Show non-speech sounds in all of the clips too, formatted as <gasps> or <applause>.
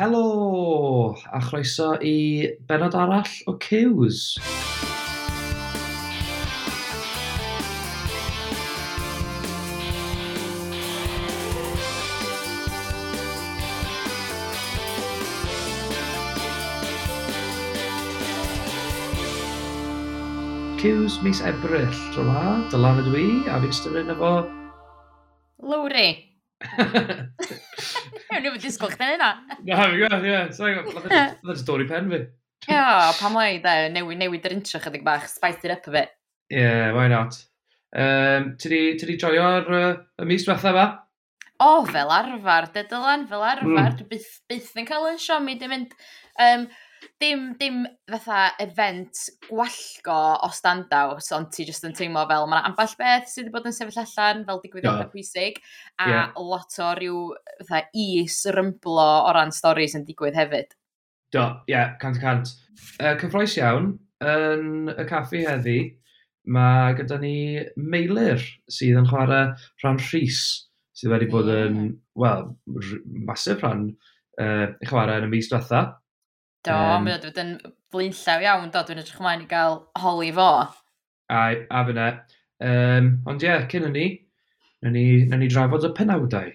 Helo! A chroeso i benod arall o Cews. Cews mis Ebrill, dyla, dylan ydw i, a fi'n ystod efo... Lowry! <laughs> O'n i'n disgwyl chdi hynna. Na, fi'n gwybod, ie. Fydd yn dod pen fi. Ia, pam oi, da, newid, newid yr intro chydig bach, spice it up a bit. Ie, yeah, why not. Um, ti di joio'r uh, y mis diwetha fa? O, oh, fel arfer, dedylan, fel arfer. Mm. Byth, byth yn cael yn siomi, i di mynd. Um, dim, dim fatha event gwallgo o standout, ond ti jyst yn teimlo fel mae amball beth sydd wedi bod yn sefyll allan fel digwyddiadau yeah. pwysig, a yeah. lot o ryw fatha is rymblo o ran storys yn digwydd hefyd. Do, ie, yeah, cant y cant. Uh, cyffroes iawn, yn y caffi heddi, mae gyda ni Meilir sydd yn chwarae rhan Rhys, sydd wedi bod yn, wel, masif rhan uh, chwarae yn y mis diwethaf. Do, um, mae o wedi bod yn flinllaw iawn, do, dwi'n edrych ymlaen i gael holi fo. A, a fyna. Um, ond ie, yeah, cyn ni, na ni, na ni drafod y penawdau.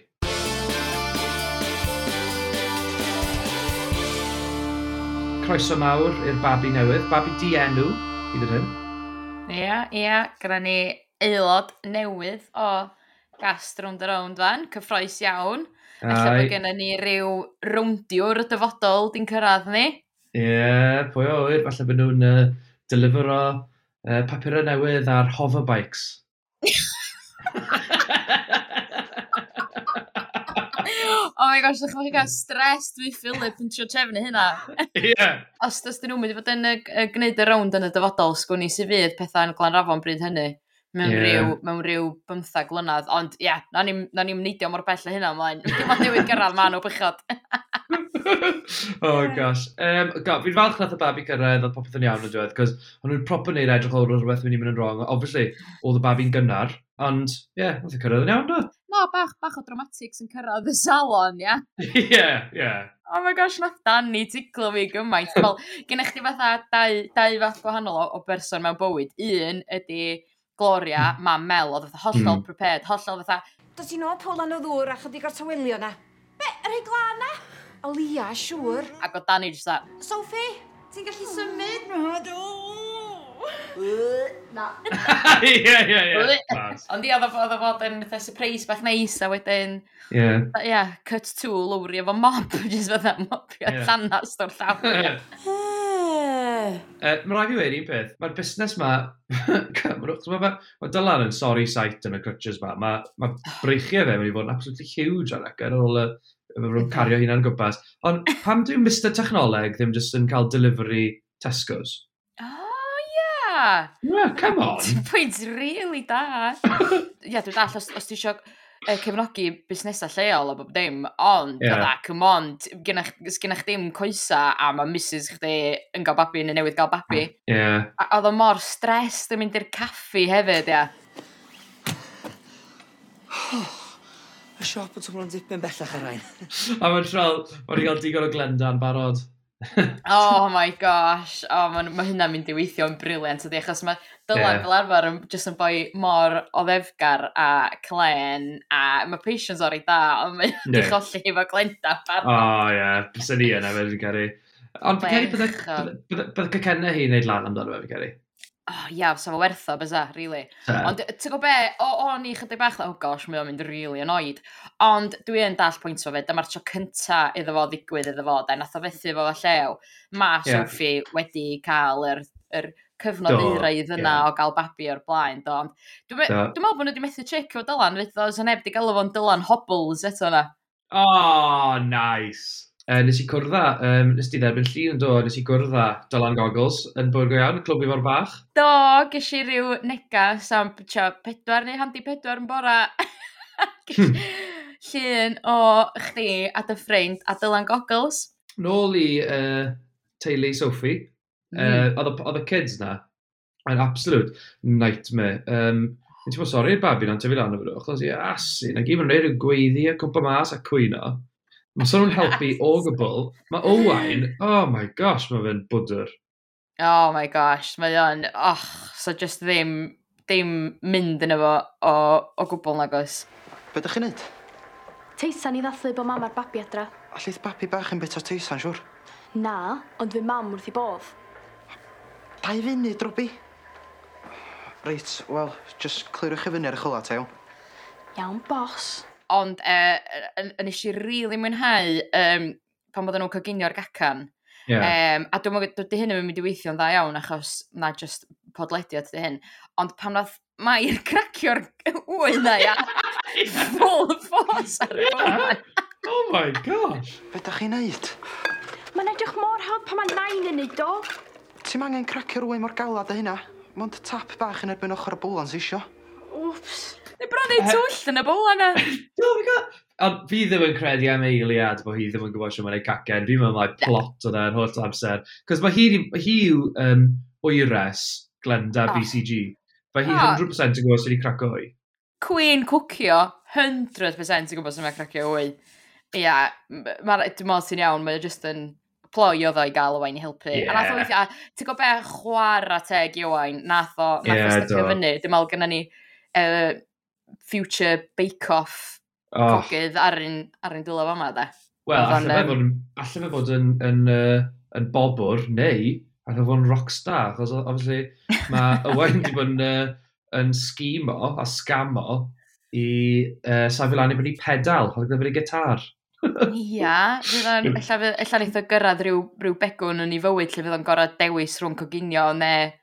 Croeso mawr i'r babi newydd, babi di enw, hyd yn hyn. Ie, yeah, ie, yeah, gyda ni aelod newydd o Gast Round a Round fan, cyffroes iawn. Alla bod gennym ni ryw rowndiwr dyfodol di'n cyrraedd ni. Ie, yeah, pwy o wir, falle bod nhw'n uh, delifero uh, papurau newydd ar hoverbikes. <laughs> oh my gosh, ddech chi'n cael stres dwi Philip yn trio trefnu hynna. Ie. Yeah. Os dys dyn nhw'n mynd i fod yn uh, gwneud y rownd yn y dyfodol, sgwni i sy'n fydd pethau yn Glanrafon bryd hynny mewn yeah. rhyw, mewn rhyw bymthag mlynedd, ond ie, yeah, na ni'n ni neidio mor bell o hynna ymlaen. Dim ond newid gyrraedd ma nhw bychod. <laughs> oh gosh. Um, go, fi'n falch nath y babi gyrraedd oedd popeth yn iawn yn dweud, cos o'n nhw'n proper neud edrych o'r rhywbeth mynd i mynd yn wrong. Obviously, oedd y babi'n gynnar, ond ie, yeah, nath y cyrraedd yn iawn do. No, bach, bach o dramatics yn cyrraedd y salon, ie. <laughs> Ie, ie. Oh my gosh, nath Danny tiglo fi gymaint. Fel, gen i chdi fatha dau, dau fath gwahanol o, o berson mewn bywyd. Un ydy Gloria, mm. mam Mel, oedd fatha hollol mm. prepared, hollol fatha... Does ti'n nôl polan o ddŵr a chydig o'r tywylio na? Be, yr ei glan na? O lia, siŵr. Hmm. Ac o Dani jyst that. Sophie, ti'n gallu symud? Na, do. <laughs> Na. <laughs> Ie, ie, ie. Ond ia, oedd o fod yn fatha surprise bach neis a wedyn... Ie. Ie, cut to lowri efo mob, <laughs> jyst fatha mob, llanast o'r llawr. Uh, mae rhaid i wedi un peth. Mae'r busnes ma... <laughs> mae ma, ma Dylan yn sorry sight yn y crutches ma. Mae ma breichiau fe wedi bod yn absolutely huge ar ac ar ôl y rwy'n cario hynna'n gwmpas. Ond pam dwi'n Mr Technoleg ddim jyst yn cael delivery Tesco's? Oh, yeah! Yeah, come on! Pwynt really da. <laughs> Ia, yeah, dwi'n dall, os, os ti eisiau uh, cefnogi busnesau lleol a bob dim, ond, yeah. dda, come on, gynnach dim coesa a mae Mrs chdi yn gael babi neu newydd gael babi. Yeah. A oedd o mor stres yn mynd i'r caffi hefyd, ia. Y siop yn tymlo'n dipyn bellach ar rhain. a mae'n trol, mae'n i gael digon o glendan barod oh my gosh, oh, mae ma hynna'n mynd i weithio yn briliant ydy, achos mae Dylan yeah. fel arfer yn just yn boi mor o ddefgar a clen, a mae patience o'r ei da, ond mae'n no. di cholli efo glenda barod. Oh ie, yeah. bys ni yna fe fi'n caru. Ond fi'n caru byddai cacennau hi wneud lan amdano fe fi'n caru oh, ia, sa fo wertho, bysa, really. Yeah. Ond, ti'n gwybod be, o, o ni chydig bach, oh gosh, mae o'n mynd really annoyed. Ond dwi yn dall pwynt o fe, dyma'r tro cynta iddo fo ddigwydd iddo fo, da, nath o fethu fo fo llew. Ma yeah. Sophie wedi cael yr, yr cyfnod eiraidd yna yeah. o gael babi o'r blaen. Do. Dwi'n dwi, meddwl bod nhw wedi methu checio Dylan, fydd oedd yn neb wedi galw fo'n Dylan Hobbles eto na. Oh, nice. Uh, nes i cwrdd â, um, nes di dderbyn llun yn dod, nes i cwrdd â Dylan Goggles yn bwyd go iawn, clwb i fo'r bach. Do, ges i ryw negas am tio, pedwar neu handi pedwar yn bora. <laughs> Hmm. Llun o chdi a dy ffrind a Dylan Goggles. Nôl i uh, teulu Sophie, mm. uh, oedd y kids na, an absolute nightmare. Um, Ti'n bod sori'r babi na'n tyfu lan o fyddo, achos i asu, na gyd yn rhaid y gweiddi a cwmpa mas a cwyno. Mae sôn nhw'n helpu o gwbl. Mae Owain, oh my gosh, mae fe'n bwdr. Oh my gosh, mae o'n, och, so just ddim, ddim mynd yn efo o, o gwbl nag oes. Be ydych chi'n neud? Teisan i ddathlu bod mam a'r babi adra. A lleith babi bach yn bita teisan, siwr? Na, ond fe mam wrth i bodd. Dau funud, Robi. Reit, wel, just clirwch chi fyny ar y chwla, te, iawn. Iawn, bos. Ond e, e, e, uh, nes i rili really mwynhau um, pan bod nhw'n coginio'r gacan. Yeah. Um, a dwi'n meddwl, dy hyn yn mynd i weithio'n dda iawn, achos na just podlediad dy hyn. Ond pan nath Mae'r <laughs> cracio'r wyn na ia, <laughs> full force ar y yeah. Oh my gosh! Be da chi'n neud? Mae'n edrych mor hawdd pan mae nain yn neud o. Ti'n angen cracio'r wyn mor galad a hynna. Mond tap bach yn erbyn ochr y bwlan bwlans isio. Wps. Mae bron ei twll yn y bwl yna. <laughs> Do, fi gael... Ond fi ddim yn credu am eiliad bod hi ddim yn gwybod sy'n mynd ei cacen. Fi'n meddwl mai plot o dda'n holl amser. Cos mae hi, hi yw um, oeres Glenda oh. BCG. Mae hi oh. 100% yn gwybod sy'n ei craco o'i. Queen cwcio, 100% yn gwybod sy'n ei cracio o'i. Ia, dwi'n meddwl sy'n iawn, mae just yn ploi oedd o'i gael Owain i helpu. Yeah. A nath o weithio, ti'n gwybod be chwarae teg i Owain, nath o, nath yeah, o stepio fyny. Dwi'n meddwl gyda ni, uh, future bake-off oh. cogydd ar un, ar un dwylo fama, de. Wel, allai fe fod, allai fe fod yn, yn, uh, yn bobwr, neu allai fe fod yn rockstar, achos obviously mae <laughs> Owen wedi bod yn, uh, yn sgimo a scamo i uh, safio lan i fyny pedal, oedd gyda fyny gitar. Ia, allan <laughs> eitho gyrraedd rhyw, rhyw begwn yn ei fywyd lle fydd o'n gorau dewis rhwng coginio neu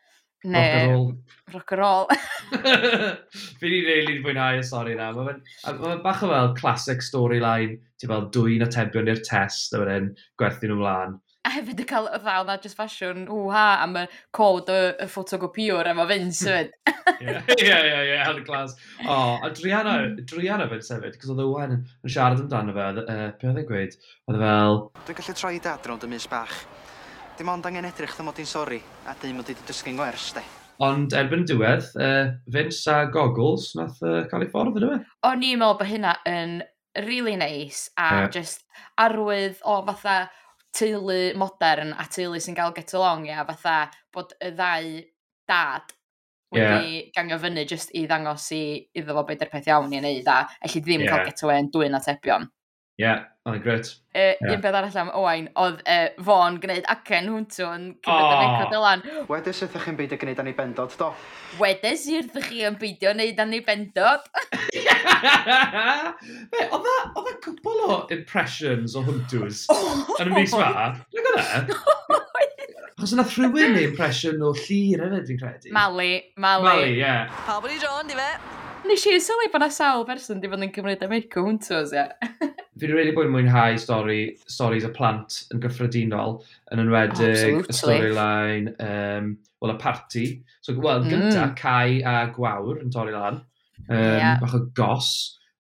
Ne, rock and roll. <laughs> Fi ni really fwynhau y stori na. Mae'n ma bach o fel classic storyline, ti fel dwy'n atebion i'r test, a wedyn gwerthu nhw mlaen. A hefyd y cael y ddaw na just fashion, wha, am y cod y, y ffotogopiwr efo Vince hmm. sefyd. <laughs> Ie, ie, ie, had y glas. O, a Drianna, Drianna fe'n sefyd, cos oedd Owen yn siarad amdano fe, uh, beth oedd e'n gweud? Oedd e fel... Dwi'n gallu troi dad rownd y mis bach dim ond angen edrych ddim mod i'n sori, a dim mod i wedi dysgu'n gwers, de. Ond erbyn diwedd, uh, Vince a Goggles nath uh, cael ei ffordd, ydw i? O'n i'n meddwl bod hynna yn really nice a yeah. just arwydd o fatha teulu modern a teulu sy'n gael get along, ia, fatha bod y ddau dad wedi yeah. gangio fyny just i ddangos i iddo fo beth yw'r peth iawn i'n neud a allu ddim yeah. cael get away yn dwy'n atebion. Ie, yeah. Oedd yn gret. Uh, yeah. Un peth arall am Owain, oedd uh, fo'n gwneud acen hwntw yn cymryd oh. yn record ylan. Wedes wrth chi'n beidio gwneud anu bendod, do? Wedes wrth chi yn beidio gwneud anu bendod. <laughs> Be, oedd e, oedd e cwbl o impressions o hwntws <laughs> yn y mis ma? Dwi'n gwneud? E? <laughs> Achos yna rhywun neu impression o llir hefyd, fi'n credu. Mali, Mali. Mali, ie. Yeah. Pawb wedi dron, di fe? Nes i sylwi bod yna sawl person di fod yn cymryd y meic hwntws, ie. Fi wedi really bod yn mwynhau stori, storis y plant yn gyffredinol, yn enwedig oh, y storyline, um, wel, y party. So, wel, mm. gynta, mm. Cai a Gwawr yn torri lan, um, yeah. bach o gos,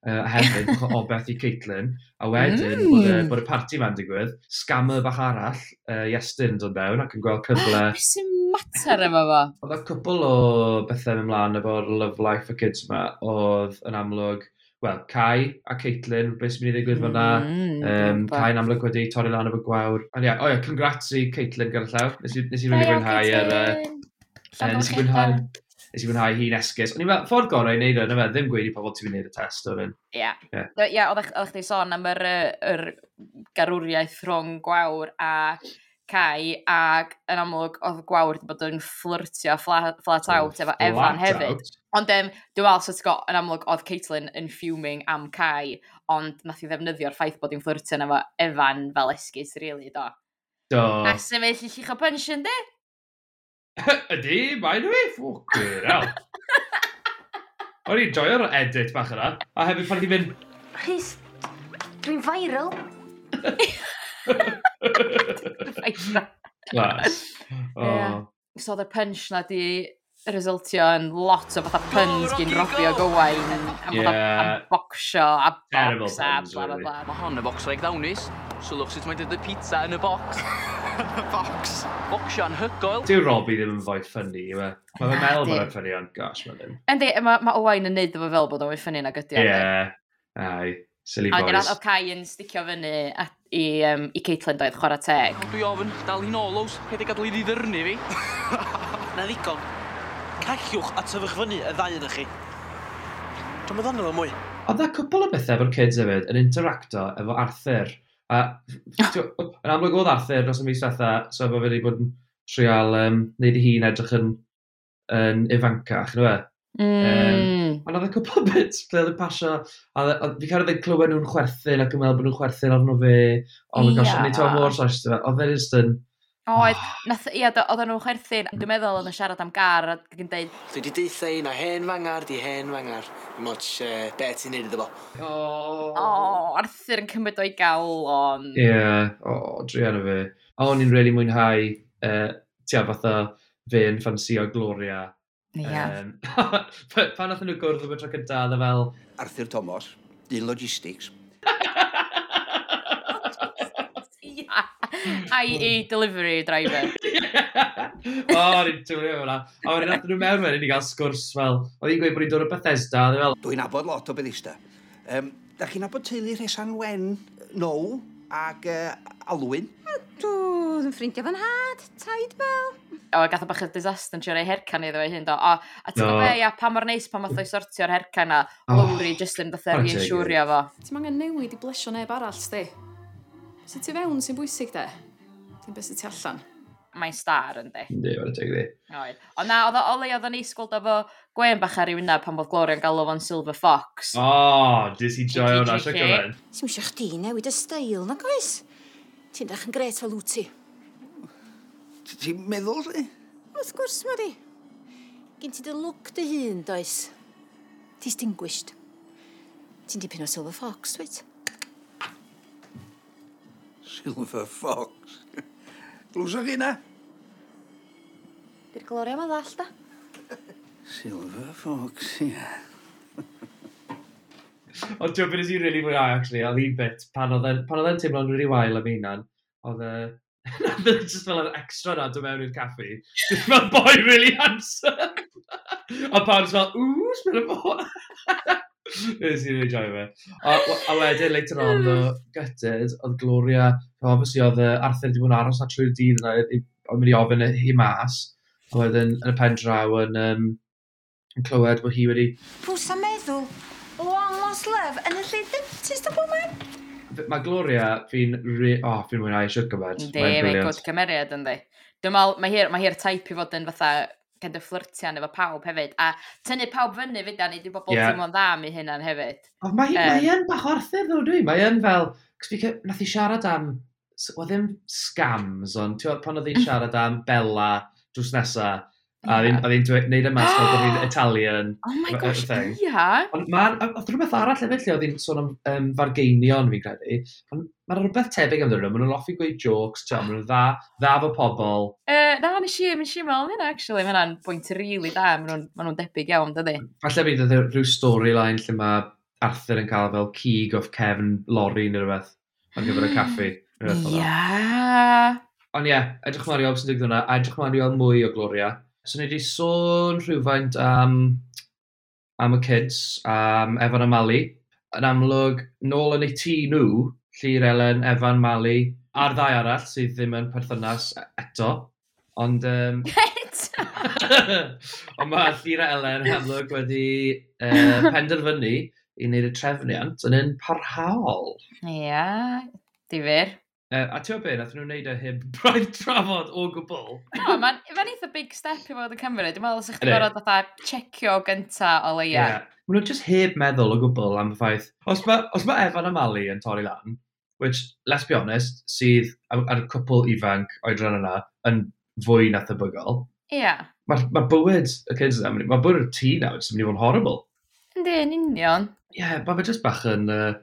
uh, hefyd, bach o <laughs> obeth i Caitlin, a wedyn mm. bod, y, bod y party ma'n digwydd, scammer bach arall, uh, Iestyn yn dod mewn ac yn gweld cyfle... <gasps> Beth sy'n mater efo fo? Oedd y cwbl o bethau ymlaen efo'r love life for kids yma, oedd yn amlwg wel, Cai a Caitlin, beth sy'n mynd i ddigwydd fyna. Mm, um, Cai'n amlwg wedi torri lan efo gwawr. Ond ia, yeah, o ia, congrats i Caitlin gyda llaw. Nes i really fwynhau yr... Nes i fwynhau nes i fwynhau hi'n esgus. Ond i'n meddwl, ffordd gorau i wneud o, na ddim gweud i pobl ti'n gwneud y test o'r un. Ie, yeah. oedd chdi sôn am yr, yr garwriaeth rhwng gwawr a Cai, ac yn amlwg oedd gwawr wedi bod yn fflirtio flat, flat out efo Efan hefyd. Out. Ond um, dwi'n meddwl, so got, yn amlwg, oedd Caitlin yn fuming am Kai, ond nath i ddefnyddio'r ffaith bod hi'n fflirtio efo Evan fel esgus, really, do. Do. A sy'n i llych o punch di? Ydy, mae'n dwi, ffwcwyr, el. O'n i'n joio'r edit bach yna, a hefyd pan ti'n mynd... Rhys, dwi'n viral. Dwi'n viral. Nice. <laughs> Oh. So oedd y punch na di resultio yn lot o fatha puns gyn Robbie o Gowain am yeah. fatha am bocsio a box a bla bla bla. Mae hon y box rhaid ddawnus. Sylwch sut mae'n dod y pizza yn y box. <laughs> box. Bocsio anhygoel. Dyw Robbie ddim yn fwy ffynnu, yma. E? Mae fe'n meddwl bod yn ffynnu, ond gosh, mae ddim. Yndi, e, mae ma Owain yn neud efo fel bod o'n ffynnu na gydio. Ie, ai. Silly boys. A dyna'n oedd Cai yn sticio fyny i, um, i Caitlin doedd chwarae teg. Dwi ofyn, dal hi'n olws, pethau gadw i ddidyrnu fi. <laughs> na ddigon. Callwch a tyfwch fyny y ddau yna chi. Dwi'n meddwl nhw mwy. Oedd e cwpl o bethau efo'r kids hefyd yn interacto efo Arthur. A, ah. yn amlwg oedd Arthur dros y mis fatha, so efo fe wedi bod yn trial um, neud i hun edrych yn, yn ifancach, nhw e? Mm. Um, ond oedd y cwpl o bit ble oedd yn pasio, a fi cael ei clywed nhw'n chwerthin ac yn meddwl bod nhw'n chwerthin arno fe, oh ond e yn gosod ni to mor sas, oedd e'n just yn, Oedd, ah. nath, ia, oedden nhw'n chwerthin, dwi'n meddwl yn y siarad am gar a gyda'n deud... Dwi wedi deitha un o hen fangar, di hen fangar, moch uh, be ti'n neud iddo fo. O, oh, Arthur yn cymryd o'i galon. Ie, yeah, o, oh, drian o fe. A o'n i'n really mwynhau, uh, tia fatha fe yn ffansio Gloria. Ie. Yeah. <laughs> Um, pan nath nhw gwrdd am y tro cynta, e fel... Arthur Thomas, un logistics. <laughs> <laughs> IE delivery driver. <laughs> o, ni'n tywio hwnna. A wedyn nath nhw mewn wedyn i gael sgwrs fel, oedd hi'n gweud bod hi'n dod o Bethesda, oedd e fel... Dwi'n abod lot o Bethesda. Um, da chi'n abod teulu Rhesan Wen, No, ac uh, Alwyn? Dwi'n ffrindiau fan had, taid fel. O, gath o bach o disaster yn siarad rei hercan iddo ei hyn, do. O, a ti'n no. gwybod, ia, pa mor neis pan math o'i sortio'r hercan a Lowry just yn ddatha reinsiwrio fo. Ti'n angen newid i blesio neb arall, sti? Sut ti fewn sy'n bwysig de? Ti'n beth sy'n ti allan? Mae'n star yn di. Ynddi, mae'n teg di. Oed. Ond na, oedd o le oedd o'n isgwld efo Gwen bach ar ei wyneb pan bod Gloria'n galw fo'n Silver Fox. O, oh, dis i joio hwnna, siarad gyfen. Ti'n mysio chdi newid y stael, na goes? Ti'n dach yn gret fel wti. ti. Ti'n meddwl, si? Wrth gwrs, Mari. Gen ti dy look dy hun, does? Distinguished. Ti'n dipyn o Silver Fox, dweud? Silver Fox. Glwsa chi na? Di'r gloria ma ddall da. Silver Fox, ia. Ond ti'n byd i'n really fwyaf, actually, oedd un bit, pan oedd e'n teimlo'n rili wael am unan, oedd e... <laughs> Oedd e just fel yr extra na, dwi'n mewn i'r caffi. Just fel boy really handsome. <laughs> A pan fel, ooh, smell of <laughs> Nes i'n enjoy fe. A, a wedyn, later on, hmm. the gutted, oedd Gloria, obviously oedd Arthur wedi bod yn aros na trwy'r dydd yna, oedd mynd i ofyn hi mas, a wedyn yn y pen draw yn, um, yn clywed bod hi wedi... Pws a meddwl, long lost love yn y lle dentist y woman. Mae Gloria, fi'n... Re... Oh, fi'n mwynhau eisiau gymaint. Ynddi, mae'n gwrdd cymeriad, ynddi. Dwi'n meddwl, mae hir, mae hir taip i fod yn fatha kind of flirtian efo pawb hefyd. A tynnu pawb fyny fyda ni, di bobl yeah. teimlo'n dda mi hynna'n hefyd. O, mae, um, mae yn bach orthyr ddo, dwi. Mae yn fel, cos nath i siarad am, oedd ddim scams, ond ti'n pan oedd i'n mm. siarad am Bella drws nesaf, A ddim, a ddim dweud y mas fel bod hi'n <gasps> Italian. Oh my gosh, thing. yeah. Ond mae'n, oedd rhywbeth arall hefyd lle oedd hi'n sôn am um, fargeinion fi'n credu. Ond mae'n rhywbeth tebyg amdyn nhw. Maen nhw'n offi gweud jokes, ti'n maen nhw'n dda, dda fo pobl. Uh, na, nes i, nes i mewn hynna, actually. Mae hynna'n bwynt rili da, mae nhw'n debyg iawn, dydy. Falle bydd rhyw storyline lle mae Arthur yn cael fel cig of Kevin Lorry neu rhywbeth ar gyfer y <gasps> caffi. Ia! Ond ie, edrych ma'n rhywbeth sy'n digwydd hwnna, edrych ma'n rhywbeth mwy o Gloria. So ni wedi sôn rhywfaint am, am y kids, am Evan a Mali. Yn amlwg, nôl yn eu tŷ nhw, Llyr Elen, Evan, Mali, a'r ddau arall sydd ddim yn perthynas e- eto. Ond... Um, <laughs> <laughs> ond mae Llyr Elen amlwg wedi uh, <laughs> penderfynu i wneud y trefniant yn un parhaol. Ia, yeah, difyr. Uh, a ti'n byd, nath nhw'n neud e heb <laughs> braidd trafod o gwbl. No, mae'n ma eitha big step i fod yn Cymru. Dwi'n meddwl os ych chi'n gorfod fatha checio gynta o leia. Yeah. Mae nhw'n just heb meddwl o gwbl am y ffaith. Os mae, os mae Evan a Mali yn torri lan, which, let's be honest, sydd ar y cwpl ifanc oedran yna yn fwy na thebygol. Ie. Yeah. Mae ma bywyd y kids yna, mae bywyd y tŷ nawr, sy'n mynd i fod yn horrible. Ynddi, yn union. Ie, yeah, mae fe just bach yn... Uh,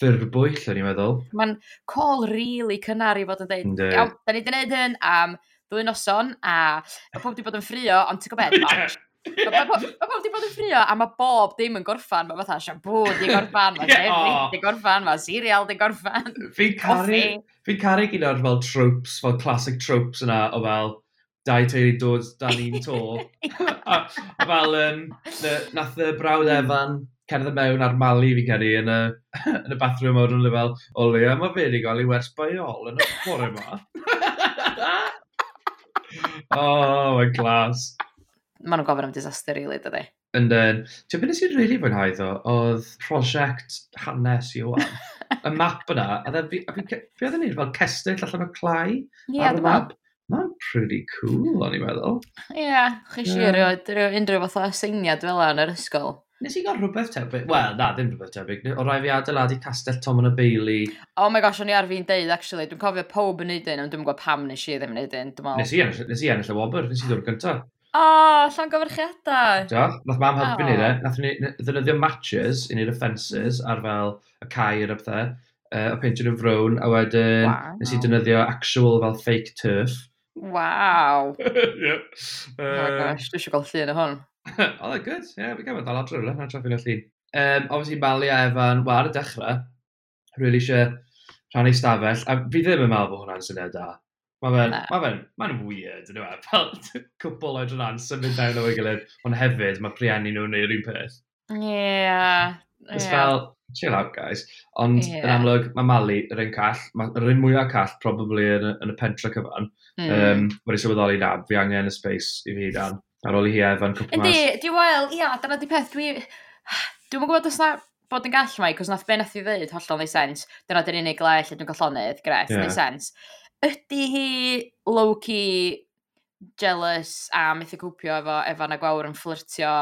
ffurfbwyll, o'n i'n meddwl. Mae'n call really cynnar i fod yn dweud, iawn, da ni wedi gwneud hyn am ddwy noson, a mae pob wedi bod yn ffrio, ond ti'n gwybod, mae pob wedi bod yn ffrio, a mae bob dim yn gorffan, mae fatha siambw di gorffan, mae <laughs> defnydd di gorffan, mae serial di gorffan. Fi'n caru, fi'n caru gyd o'r fel tropes, fel classic tropes yna, o fel, dau teulu dod dan un to. <laughs> a fel, um, nath y brawd Evan cerdded mewn ar Mali fi'n credu yn y, <laughs> yn y bathroom o'r yn fel, o le, mae fe wedi gael ei wers baiol yn y bore yma. <laughs> oh, mae'n glas. Maen nhw'n gofyn am disaster, really, dydy. And then, ti'n byd sy'n really fwynhau ddo, oedd prosiect hanes i o'n. y map yna, a dda, fi, a fi, fi oedd yn neud fel cestyll allan o clai yeah, ar y map. Mae'n pretty cool, o'n i'n meddwl. Ie, yeah, chi yeah. si unrhyw fath o syniad fel yna yn yr ysgol. Nes i gael rhywbeth tebyg? Wel, na, ddim rhywbeth tebyg. O rai fi adeiladu Castell Tom yn y Bailey. Oh my gosh, o'n i ar fi'n deud, actually. Dwi'n cofio pob yn neud un, ond dwi'n gwybod pam nes i ddim yn neud un. Nes i ennill y wobr, nes i ddod gynta. O, oh, llongyfarchiadau. Do, nath mam helpu ni, ne? Nath ni ddynyddio matches i ni'r offences ar fel y cair a pethau, uh, a peintio'n yn frown, a wedyn wow. nes i dynyddio actual fel fake turf. Waw. <laughs> yep. Uh... Oh gosh, dwi eisiau gweld llun o hwn. <laughs> oh, that good. Yeah, fi gael dal adre rhywle, na traffi'n allu. Um, obviously, Mali a Evan, wel, ar y dechrau, really eisiau rhannu stafell, a fi ddim yn meddwl bod hwnna'n syniad da. Mae fe'n ma fe, ma weird, ynddo fe, <laughs> fel cwpl oed rhan symud down o'i gilydd, ond hefyd mae priennu nhw'n neud yr un peth. Yeah. It's yeah. fel, chill out guys, ond yeah. yn amlwg mae Mali yr un call, yr un mwyaf call probably yn, yn y pentra cyfan. Mm. Um, Wedi sylweddoli na, fi angen y space i fi dan ar ôl i hi a Evan cwpl mas. Yndi, di wel, ia, dyna di peth, dwi... Dwi'n mwyn gwybod os na bod yn gall mai, cos nath be nath i ddweud hollol neu sens, dyna dyn unig le lle dwi'n gollonydd, gret, yeah. neu sens. Ydy hi low-key jealous a methu cwpio efo Evan a Gwawr yn fflirtio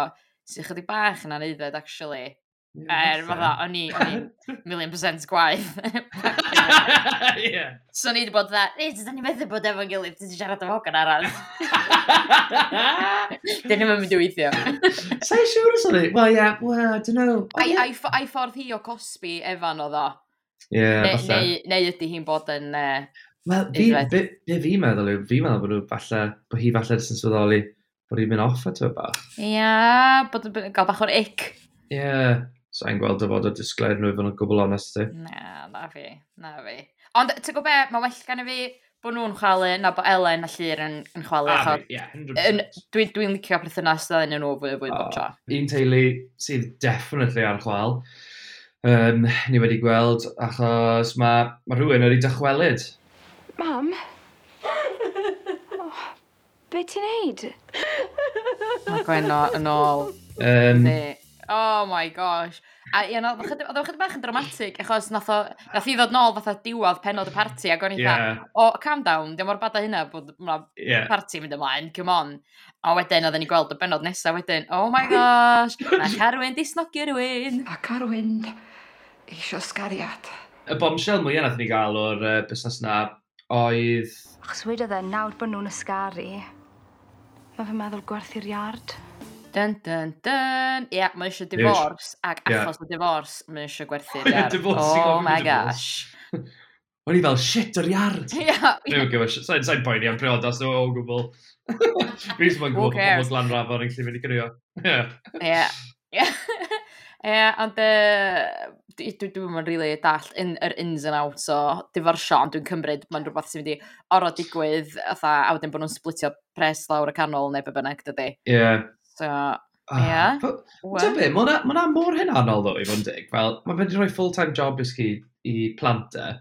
sy'n chydig bach yn eiddfed, actually. Er, fatha, o'n i, <laughs> o'n i million percent gwaith. <laughs> yeah. So ni wedi bod dda, ei, ti'n ni meddwl bod efo'n gilydd, ti'n siarad am hogan arall. <laughs> Dyn ni'n mynd i weithio. Sa i siŵr os o'n i? Wel, ie, well, I don't know. Oh, yeah. Ai, ai, ai ffordd hi o cosbi efan o ddo. Ie, yeah, ne, neu, neu ydy hi'n bod yn... Uh, Wel, be, be, be fi'n meddwl yw, fi'n meddwl bod nhw falle, bod hi falle yn swyddoli bod hi'n mynd off at o bach. Ia, bod yn gael bach o'r ic. Ie, yeah sa'n gweld y fod o disglair nhw i fod yn gwbl onest i. Na, na fi, na fi. Ond ti'n gwybod be, mae well gan i fi bod nhw'n chwalu na bod Elen a Llyr yn, yn chwalu. Ah, yeah, 100%. Dwi'n dwi licio perthynas da yn nhw fwy o fwy bob tro. Un teulu sydd definitely ar chwal. Um, ni wedi gweld achos mae ma rhywun wedi dychwelyd. Mam? oh, be ti'n neud? Mae gwein yn ôl. Um, ne. Oh my gosh. A ie, oedd o chydig bach yn dramatic, achos nath, o, nath i ddod nôl fatha diwad penod y parti, ac o'n i yeah. o, oh, calm down, diolch mor bada hynna bod ma yeah. parti mynd ymlaen, come on. A wedyn oedden ni gweld y benod nesaf wedyn, oh my gosh, a <laughs> Carwyn disnogi rhywun. A Carwyn eisiau sgariad. Y bombshell mwyaf nath ni gael o'r uh, busnes na oedd... Achos wedodd e nawr bod nhw'n ysgaru, mae fy meddwl gwerthu'r iard. Dun, dun, dun. Ie, yeah, mae eisiau divorce, ac achos yeah. o divorce, mae eisiau gwerthu <laughs> divorce. Oh my gosh. <laughs> O'n i fel, shit, yr iard! <laughs> Ie. Dwi'n gwybod, sa'n sain poeni am priodas o o gwbl. Fi ddim yn gwybod bod mwyn glan rafod yn lle i gyrrio. Ie. Ie. Ie, ond dwi'n mynd rili dall yn yr ins and outs o diforsio, ond dwi'n cymryd mae'n rhywbeth sy'n mynd i oro digwydd, a wedyn bod nhw'n splitio pres lawr y canol neu be bynnag, dydy. Ie. So, ah, ie. Ti'n be, mae hwnna mor hynanol ddo i fod yn dig. Fel, mae fe wedi rhoi full-time job ysgu i plant e.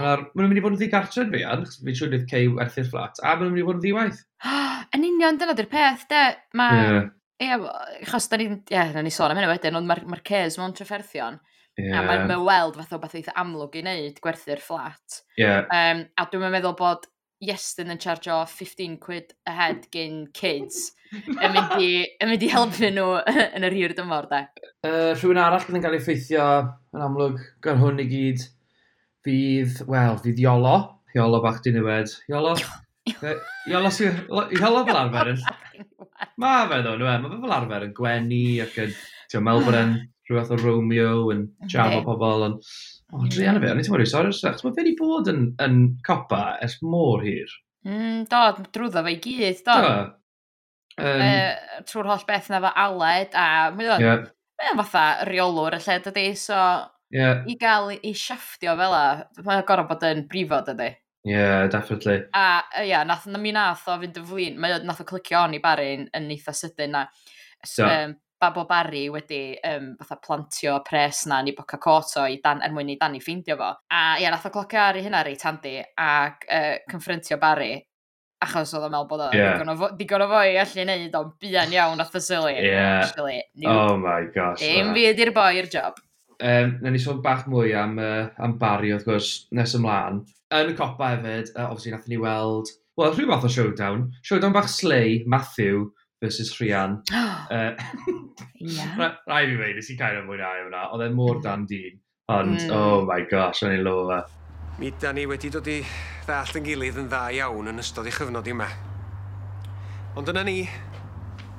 Mae'n nhw'n mynd i fod yn ddigartref fi, an, fi'n siŵr fydd cei werthu'r fflat, a mae'n nhw'n mynd i fod yn ddiwaith. <gasps> Yn union, dyna di'r peth, de. Mae... Ie, achos da ni'n... Ie, na ni sôn am hynny wedyn, ond mae'r ma Cez mewn trefferthion. Yeah. A mae'n weld fath o beth eitha amlwg i wneud gwerthu'r fflat. Ie. Um, a dwi'n meddwl bod Iestyn yn charge o 15 quid a head gyn kids <laughs> yn mynd i, yn mynd i helpu nhw <laughs> yn yr hir dymor, de. Uh, rhywun arall yn cael ei ffeithio yn amlwg gan hwn i gyd fydd, wel, fydd Iolo. Iolo bach di newid. Iolo? Iolo sy'n... Iolo fel arfer yn... Mae fe ddo, nwe. Mae fe fel arfer yn gwenu ac yn... Ti'n Melbourne, rhywbeth o Romeo yn jam o pobl, ond... O, dri anna fe, o'n i ti'n mwyn sori, achos mae fe wedi bod yn, yn copa ers môr hir. Mm, do, drwyddo fe i gyd, do. do. Um, e, trwy'r holl beth na fo aled, a mae'n yeah. fatha reolwr y lle, dydy, so yeah. i gael ei siafftio fel a, mae'n gorau bod yn brifo, dydy. Ie, yeah, definitely. A, ia, yeah, nath, na mi nath o fynd y flin, mae nath o clicio on i barin yn eitha sydyn na. So, um, Babo Barry wedi um, fatha plantio pres na ni Boca Coto i dan, er mwyn i Dani ffeindio fo. A ia, nath o clocio ar ei hynna reit handi ac uh, confrontio Barry achos oedd o'n meddwl bod o yeah. digon, o digon o fo i allu neud o'n bian iawn at y. Yeah. Actually, oh my gosh. Dim fi ydy'r boi i'r job. Um, na ni sôn bach mwy am, uh, am Barry, wrth gwrs, nes ymlaen. Yn y copa hefyd, uh, obviously, nath ni weld... Wel, rhyw fath o showdown. Showdown bach slei, Matthew, versus Rhian. uh, <gasps> oh. <laughs> yeah. Rai fi wei, nes i cael ei mwynhau hwnna. Oedd e mor mm. dan dyn. Ond, mm. oh my gosh, o'n i'n lo fe. Mi da ni wedi dod i ddall yn gilydd yn dda iawn yn ystod i chyfnod yma. Ond yna ni,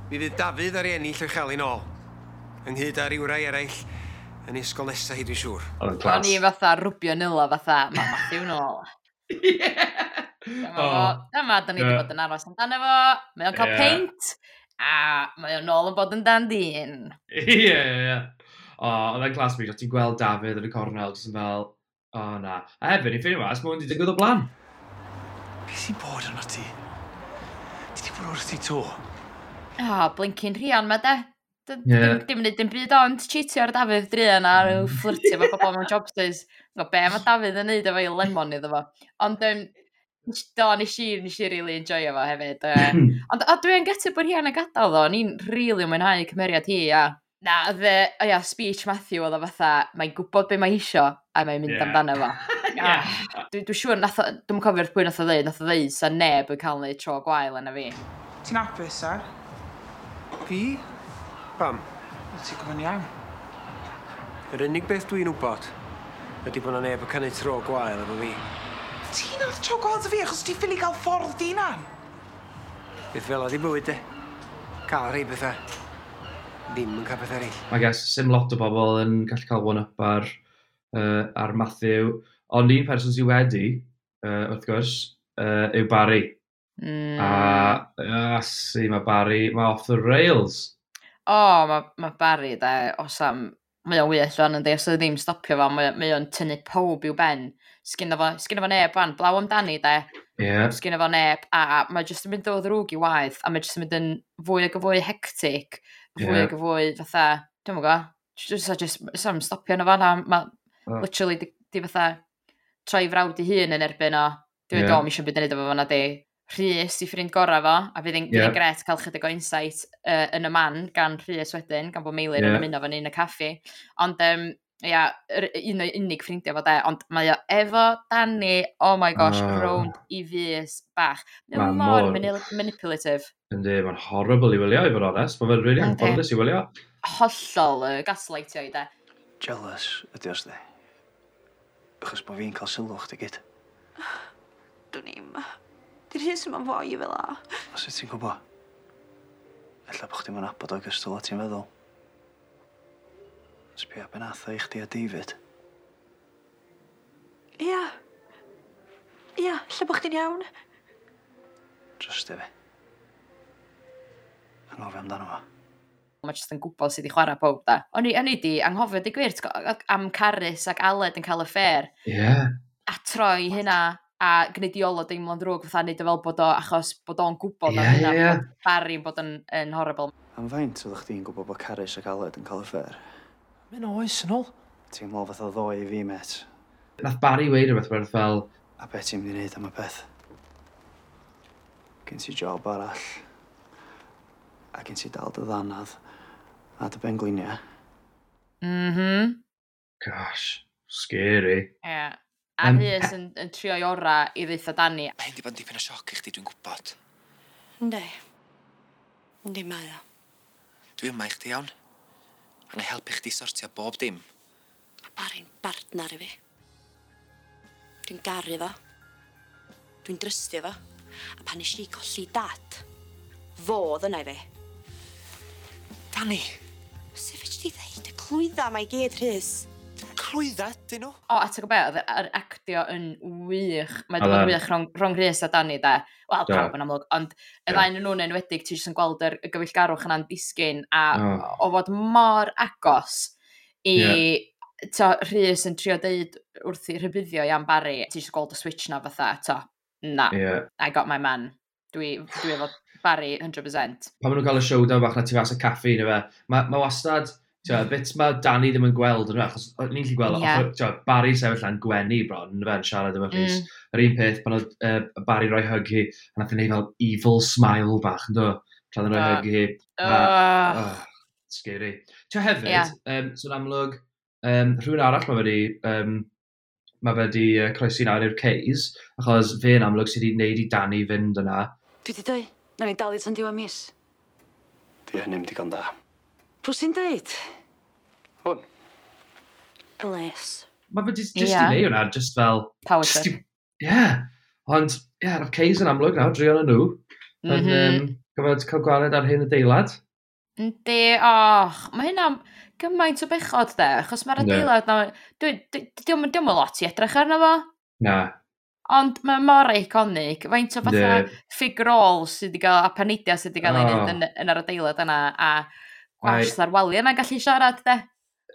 mi fydd Dafydd ar ei ennill o'i chael ei nôl. Ynghyd â ar rai eraill yn ysgol nesaf hi dwi'n siŵr. Oedd O'n i fatha rwbio nila fatha, mae Matthew nôl. <laughs> Ie! Dyma, da ni wedi bod yn aros amdano fo. Mae o'n cael yeah. peint, a mae o'n ôl yn bod yn dan dyn. <laughs> Ie, ie, ie. O, oedd e'n glas mi, ti'n gweld Dafydd yn y cornel, jyst yn fel, o oh, na. A hefyd, i ffeindio mas, mae o'n di digwydd o blan. Be sy'n bod arno ti? Ti di bod wrth ti to? O, oh, blincyn rhian ma, de. Yeah. Dim yn dim byd ond cheatio ar Dafydd Drian a rhyw fflirtio <laughs> fo pobl mewn jobsters. Be mae Dafydd yn neud efo i lemon iddo fo. Ond um, Do, nes i, nes i really enjoyo fo hefyd. Uh, Ond uh, dwi'n gytio bod hi yn y gadael ddo, ni'n really mwynhau cymeriad hi, a na, dde, o ia, speech Matthew oedd o fatha, mae'n gwybod be mae isio, a mae'n mynd yeah. amdano fo. <laughs> yeah. Dwi'n dwi siŵr, dwi'n cofio'r pwy nath o ddeud, nath o ddeud, sa neb yn cael ei tro gwael yna fi. Ti'n apus, ar? Fi? Pam? Ti'n gwybod iawn. Yr unig beth dwi'n wybod ydy bod na neb yn cynnig tro gwael efo fi. Ti'n nath tro gweld fi achos ti ffili gael ffordd di 'unan. Byth fel oedd 'i bywyd de. Cael rhei bethau. Ddim yn cael petha eraill. I guess, sim lot o bobl yn gallu cael one-up ar, uh, ar Matthew. Ond un person sydd wedi, uh, wrth gwrs, uh, yw Barry. Mm. A, asi, mae Barry, mae off the rails. O, oh, mae ma Barry, da, os am, mae o'n wyll o'n ynddi, os oedd ddim stopio fo, mae, mae o'n tynnu pob i'w ben sgynna fo, sgynna fo neb fan, blaw amdani de. Yeah. Sgynna fo neb, a mae jyst yn mynd o ddrwg i waith, a mae jyst yn mynd yn fwy ag y fwy hectic, fwy yeah. ag y fwy fatha, dwi'n mwyn go, jyst a jyst, sam stopio yna fan, a mae oh. literally di, di fatha troi frawd i hun yn erbyn o, dwi'n yeah. dom eisiau byd yn edrych fo fanna di. Rhys i ffrind gorau fo, a fydd yn yeah. gret cael chydig o insight uh, yn y man gan Rhys wedyn, gan bod Meilin yeah. yn ymuno fan un y caffi. Ond um, ia, yr, un o'i unig ffrindiau fo de, ond mae o efo Danny, oh my gosh, ah. rownd i fus bach. Mae ma mor manipulative. Yndi, mae'n horrible i wylio, i fod onest. Mae'n really anffodus i wylio. Hollol uh, gaslightio i de. Jealous ydy os di. Achos bod fi'n cael sylw chdi gyd. <sighs> Dwi'n i'm. Di'r hyn yma'n fwy i fel a. Os yt ti'n gwybod? Ella bod chdi'n mynd abod o'i gystol o ti'n feddwl. Sbio be nath o i chdi a David. Ia. Ia, lle bo' chdi'n iawn? Trystio e fi. Anghofio amdano fo. Mae jyst yn gwybod sydd wedi chwarae pob da. O'n i, o'n i di anghofio di gwir t'go, am Carys ac Aled yn cael y ffer. Ie. Yeah. A troi hynna a gwneud i olo deimlo'n drwg fatha neud o fel bod o achos bod o'n gwybod yeah, hynna yeah. bod Barry'n bod yn, yn horrible. Am faint oeddech chdi'n gwybod bod Carys ac Aled yn cael y ffer? Mae'n oes yn ôl. Ti'n mwl fath o ddoe i fi, met. Nath Barry weid rhywbeth werth fel... A beth ti'n mynd i wneud am y peth? Gyn ti job arall. A gyn ti dal dy ddanadd. A dy ben gliniau. Mhm. Gosh, scary. Ie. Yeah. A um, Rhys yn, yn trio i ora i ddeitha Dani. Mae hyn di bod yn dipyn o sioc i chdi, dwi'n gwybod. Ynddi. Ynddi mae o. Dwi yma i chdi iawn. A na i helpu chdi sortio bob dim. Ma' Bari'n bardnar i fi. Dwi'n garu fo. Dwi'n drystio fo. A pan nesh i colli dad, fodd yna i fi. Dani! Sut fe di ddeud y clwydda mae i gyd Rhys? clwydda dyn nhw. O, a ti'n gwybod, yr actio yn wych. Mae dim yn e. wych rhwng, rhwng Rhys a Dani, da. Wel, pawb yn amlwg, ond y ddain yn nhw'n enwedig, ti jyst yn gweld yr gyfeillgarwch yna'n disgyn, a oh. o fod mor agos i... Yeah. Ta, Rhys yn trio deud wrth i rhybuddio i am Barry, ti eisiau gweld y switch na fatha, to. na, yeah. I got my man. Dwi, dwi efo Barry 100%. Pan maen nhw'n cael y showdown bach na tu fas y caffi, na fe, mae ma wastad, ma Tio, bits mae Danny ddim yn gweld yn achos ni'n gallu gweld, yeah. tio, Barry sefyll lan gwenu bron, yn fe'n siarad yma Rhys. Mm. Yr un peth, pan oedd uh, Barry roi hug hi, a nath ei fel evil smile bach, yn do, tra oedd yn rhoi hug hi. Uh. Oh, scary. Tio hefyd, yeah. um, so'n amlwg, um, rhywun arall mae wedi, um, mae wedi uh, croesi nawr i'r Ceis, achos fe'n amlwg sydd wedi gwneud i Danny fynd yna. Dwi di dweud, na ni dalu tan diwa mis. Di hynny'n digon da. Pw' sy'n deud? Hwn. Bles. Mae fe jyst jyst Ie. i neud hwnna, jyst fel... Power jyst i- trip. Ie. Ond, ie, yeah, Ceis yn amlwg nawr, drio yn nhw. Yn Mhm. yym, gyfod cael gwared ar hyn y deilad. Yndi, och, mae hynna gymaint o bechod de, achos mae'r Ie. adeilad na, diwm yn lot i edrych arno fo, Na, ond mae mor iconic, faint o fatha Ie. fig sydd wedi cael, a panidia sydd wedi cael ei wneud yn, yn yr adeilad yna, a gwash ar wali yma'n gallu siarad, de.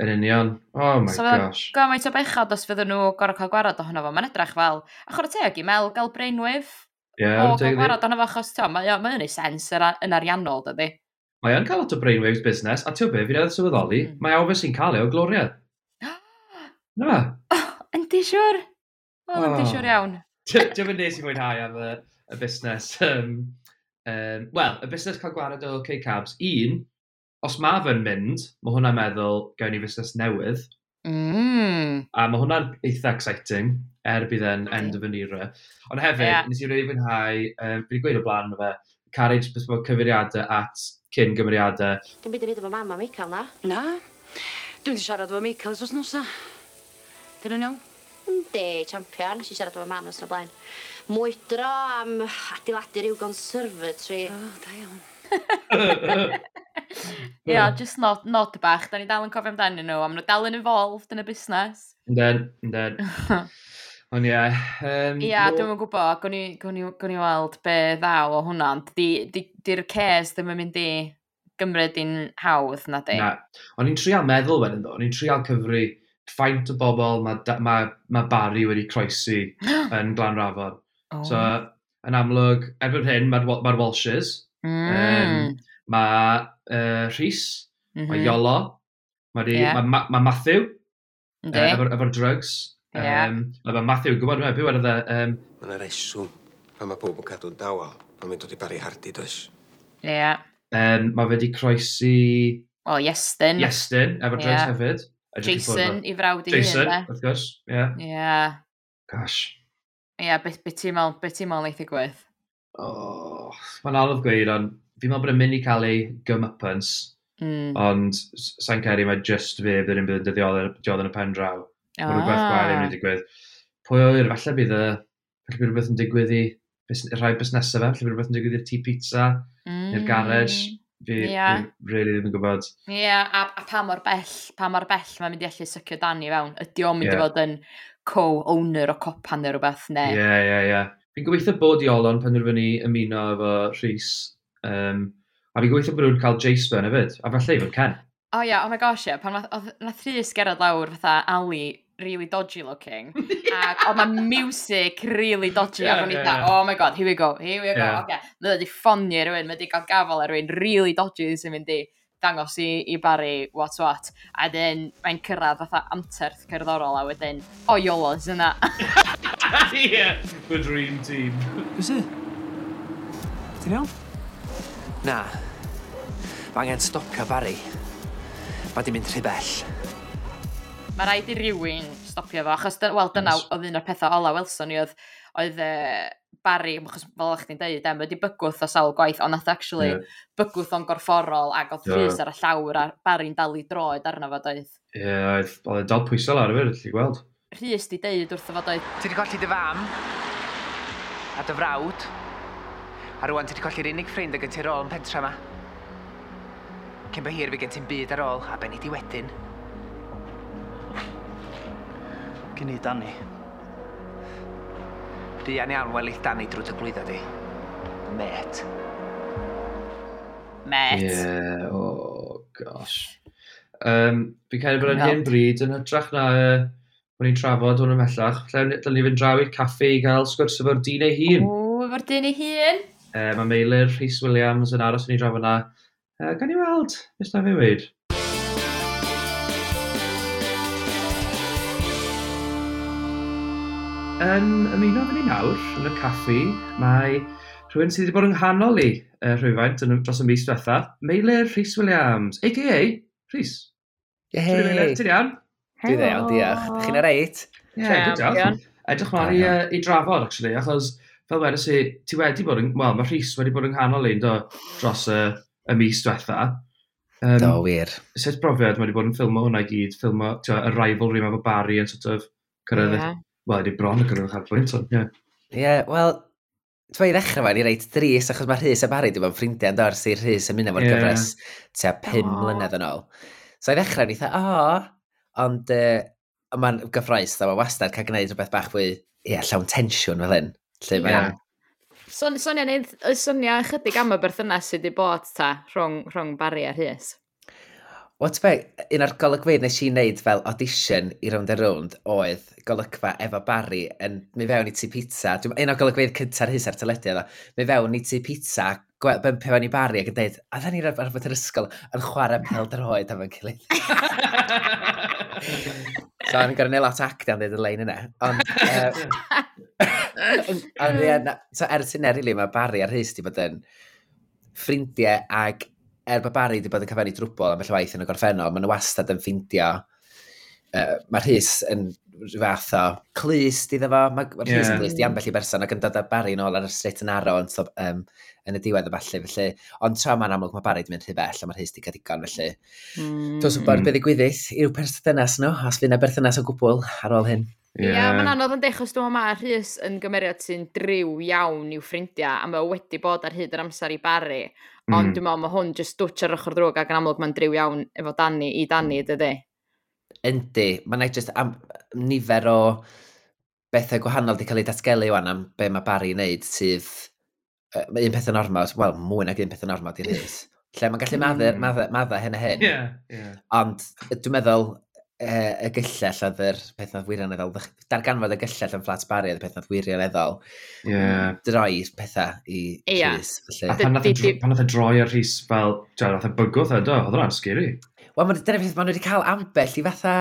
Yn union. Oh my so, gosh. So, gymaint o bechod os fydden nhw gorau cael gwarad ohono fo. Mae'n edrych fel, a chwrdd teg i mel gael brainwave. Ie, yeah, o, gael gwarad ohono fo, achos ti'n mae o'n ei sens yn ariannol, dydy. Mae o'n cael lot o brainwaves business, a ti'n be, fi'n edrych sylweddoli, mm. mae awfus sy'n cael ei o Gloria. <gasps> Na. Oh, yndi siwr. Wel, oh. yndi siwr iawn. <laughs> Ti'n mynd nes i mwynhau am y, y busnes. Um, um, Wel, y busnes cael gwared o K-Cabs. Un, os mae fe'n mynd, mae hwnna'n meddwl gawn ni fusnes newydd. Mm. A mae hwnna'n eitha exciting, er bydd e'n okay. end an era. Ond hefyd, yeah. nes i rei fwynhau, um, fi wedi gweud o blaen o fe, carriage bys bod cyfeiriadau at cyn gymeriadau. Dim byd yn neud efo mama Michael na? Na. Dwi'n di siarad efo Michael ys nosa. Dyn nhw'n iawn? Yndi, champion. Nes i siarad efo mam os na blaen. Mwydro am adeiladu rhyw conservatory. O, oh, da iawn. <laughs> Ie, yeah, just not, nod bach. Da ni dal yn cofio amdanyn nhw, am nhw dal yn involved yn y busnes. Ynden, ynden. <laughs> Ond ie. Ia, dwi'n yn gwybod, gwn i weld be ddaw o hwnna, ond di'r di, di ces ddim yn mynd i gymryd i'n hawdd na di. Na, o'n i'n trial meddwl wedyn ddo, o'n i'n trial cyfru ffaint o bobl mae ma, ma, Barry wedi croesi <gasps> yn Glanrafon. Oh. So, yn amlwg, erbyn hyn, mae'r ma Walshes. Mm. Um, mae uh, Rhys, mm -hmm. mae mhm. Iolo, mae yeah. ma, ma, ma Matthew, uh, efo'r efo drugs. Yeah. Um, mae Matthew, gwybod dwi'n byw ar ydy... Um, mae yna reswm pan mae pob yn cadw'n dawel, pan mae'n dod i bari hardi, does? Ie. Yeah. Um, mae fe wedi croesi... O, oh, Iestyn. Iestyn, efo'r drugs yeah. hefyd. Jason, i frawd i hun. Jason, wrth gwrs, ie. Yeah. Gosh. Ie, yeah, beth be ti'n meddwl, beth ti'n meddwl eitha gwyth? Oh, mae'n anodd gweud, ond fi'n meddwl bod yn mynd i cael ei gymypans, mm. ond sa'n ceri mae just fe bydd yn bydd yn dyddiol yn y pen draw. Ah. Mae rhywbeth gwael yn mynd i digwydd. Pwy oer, falle bydd y... Falle bydd rhywbeth yn digwydd i rhai busnesau fe, falle bydd rhywbeth yn digwydd i'r tŷ pizza, mm. i'r hmm. garage. Fi yeah. really ddim yn gwybod. Ie, yeah, a, a pa mor bell, pa mor bell mae'n mynd i allu sycio Dani fewn. Ydy o'n mynd yeah. i fod yn co-owner o copan neu rhywbeth, ne? Ie, yeah, ie, ie. Fi'n gobeithio bod i Olon penderfynu ymuno efo Rhys Um, a fi gobeithio bod nhw'n cael Jace Byrne hefyd, a falle i fod Ken. O oh, ia, yeah, oh my gosh, yeah, pan oedd na thrys gerad lawr fatha Ali, really dodgy looking, <laughs> ac oedd na music really dodgy, yeah, ac o'n i dda, yeah. oh my god, here we go, here we go, yeah. okay. Mae wedi ffonio rhywun, mae wedi cael gafel ar rhywun really dodgy sy'n mynd i dangos i, i Barry what what, a dyn mae'n cyrraedd fatha anterth cerddorol a wedyn, o oh, Iolo's yna. <laughs> yeah, the dream team. Is it? Ti'n iawn? Na. Mae angen stopio Barry. Mae di mynd rhy bell. Mae rhaid i rywun stopio fo, achos wel, dyna yes. oedd un o'r pethau ola Wilson i oedd, oedd e, Barry, achos fel o'ch chi'n deud, em, wedi bygwth o sawl gwaith, ond nath actually yeah. bygwth o'n gorfforol ac oedd yeah. rhys ar y llawr a Barry'n dal i droed arno fo doedd. Ie, yeah, oedd e dal pwysau lawr efo'r, lli gweld. Rhys di deud wrtho fo doedd. Ti wedi colli dy fam a dy frawd A rwan, ti wedi colli'r unig ffrind y gen ti'r ôl yn pentra yma. Cyn by hir, fi gen ti'n byd ar ôl, a ben i di wedyn. Gyn i Dani. Buan iawn welill Dani drwy dy glwyddo di. Met. Met. Yeah, oh gosh. Um, fi'n cael bod yn no. hen bryd yn hytrach na uh, o'n i'n trafod hwn ymhellach. Lle ni fynd draw i'r caffi i gael sgwrs efo'r dyn ei hun. O, efo'r dyn ei hun. Uh, mae Meilir Rhys Williams yn aros yn ei drafod yna. Uh, gan i weld, beth na fi wedi? Yn ymuno fan i nawr, yn y caffi, mae rhywun sydd wedi bod yng nghanol i uh, rhywfaint yn dros y mis diwetha, Meilir Rhys Williams, a.k.a. Rhys. Yehei! Ti'n iawn? Dwi'n iawn, diolch. Chi'n ar eit? Ie, dwi'n iawn. Edrych mlaen i, uh, i drafod, actually, achos fel wedys i, ti wedi bod yn, wel, mae Rhys wedi bod yng nghanol ein do dros y, y mis diwetha. Um, do, wir. Sut brofiad mae wedi bod yn ffilmo hwnna i gyd, ffilmo tio, y rivalry mae bod Barry yn sort of cyrraedd, yeah. wel, wedi bron yn cyrraedd ar bwynt, ond, ie. Ie, wel, Ti'n fawr i ddechrau fan i reit dris, achos mae Rhys a Barry wedi bod yn ffrindiau yn dod sy'n Rhys yn mynd efo'r yeah. gyfres tua pum oh. mlynedd yn ôl. So i ddechrau, ni dda, o, ond uh, mae'n gyffroes, dda, mae wastad cael gwneud rhywbeth bach fwy, ie, llawn tensiwn fel hyn. Lle mae yeah. Son, sonia, neud, sonia ychydig am y berthynas sydd wedi bod ta rhwng, rhwng Barry a Rhys. What's be, un o'r golygfeydd nes i wneud fel audition i Round and Round oedd golygfa efo Barry yn mi fewn i ti pizza. Dwi'n un o'r golygfeydd cyntaf hys ar teledu oedd mi fewn i ti pizza, byn pe fewn i Barry ac yn dweud, a dda ni'n arfer yr ysgol yn chwarae pel droed am yn gilydd. <laughs> so, o'n i'n gorau neud lot actio am dweud y lein yna. Ond, uh, <laughs> a ie, na, so ers hyn erili mae Barry a'r Rhys di bod yn ffrindiau ag er bod Barry di bod yn cyfennu drwbl am y llywaith yn y gorffennol, maen nhw wastad yn ffeindio uh, mae Rhys yn rhyw fath o clust iddo fo. Mae ma Rhys yeah. yn clust i ambell i berson ac yn dod â Barry yn ôl ar y straight yn aro yn, stof, um, yn y diwedd y falle. Felly, ond tra mae'n amlwg mae Barry wedi mynd rhy bell a mae Rhys wedi cael digon felly. Mm. Dwi'n gwybod mm. beth ddigwyddith i'w perthynas nhw, os fydd yna berthynas o gwbl ar ôl hyn. Ie, yeah. yeah, mae'n anodd yn dechos dwi'n ma Rhys yn gymeriad sy'n driw iawn i'w ffrindiau a mae wedi bod ar hyd yr amser i Barry. Ond mm. dwi'n meddwl mae hwn jyst dwtch ar ochr drwg ac yn amlwg mae'n driw iawn efo Dani i Dani, mm. dydy? Yndi, mae'n ei jyst am, nifer o bethau gwahanol wedi cael ei datgelu wan am be mae Barry yn neud sydd uh, un peth yn ormod, wel, mwy nag un peth yn ormod i'n hys. Lle mae'n gallu hmm. madda, madda, madda hyn a hyn. Yeah, yeah. Ond dwi'n meddwl, E, y gyllell oedd yr peth oedd wirioneddol. Darganfod y gyllell yn fflat Barry oedd y peth oedd wirioneddol. Yeah. Mm, droi pethau i yeah. Rhys. A pan nath y droi ar Rhys fel, dwi'n nath y bygwth edo, oedd hwnna'n sgeri. Wel, dyna beth maen nhw wedi cael ambell i fatha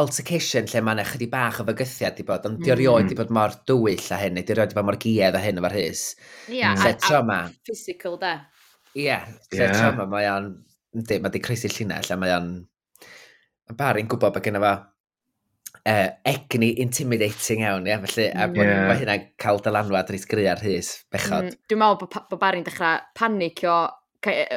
altercation lle mae'n ychydig bach o fygythiad di bod, ond di mm. erioed di bod mor dwyll a hyn, neu di erioed di bod mor giedd a hyn efo'r hys. Ie, mm. yeah, a, trauma, physical da. Ie, yeah, lle yeah. trauma mae o'n, ynddi, mae di creisi llinell a mae o'n Mae Barry'n gwybod bod gennym fo uh, egni intimidating iawn, ia? Felly, a mm. yeah. mae hynna'n cael dylanwad reit gry ar hys, bechod. Mm, dwi'n meddwl bod, bod Barry'n dechrau panicio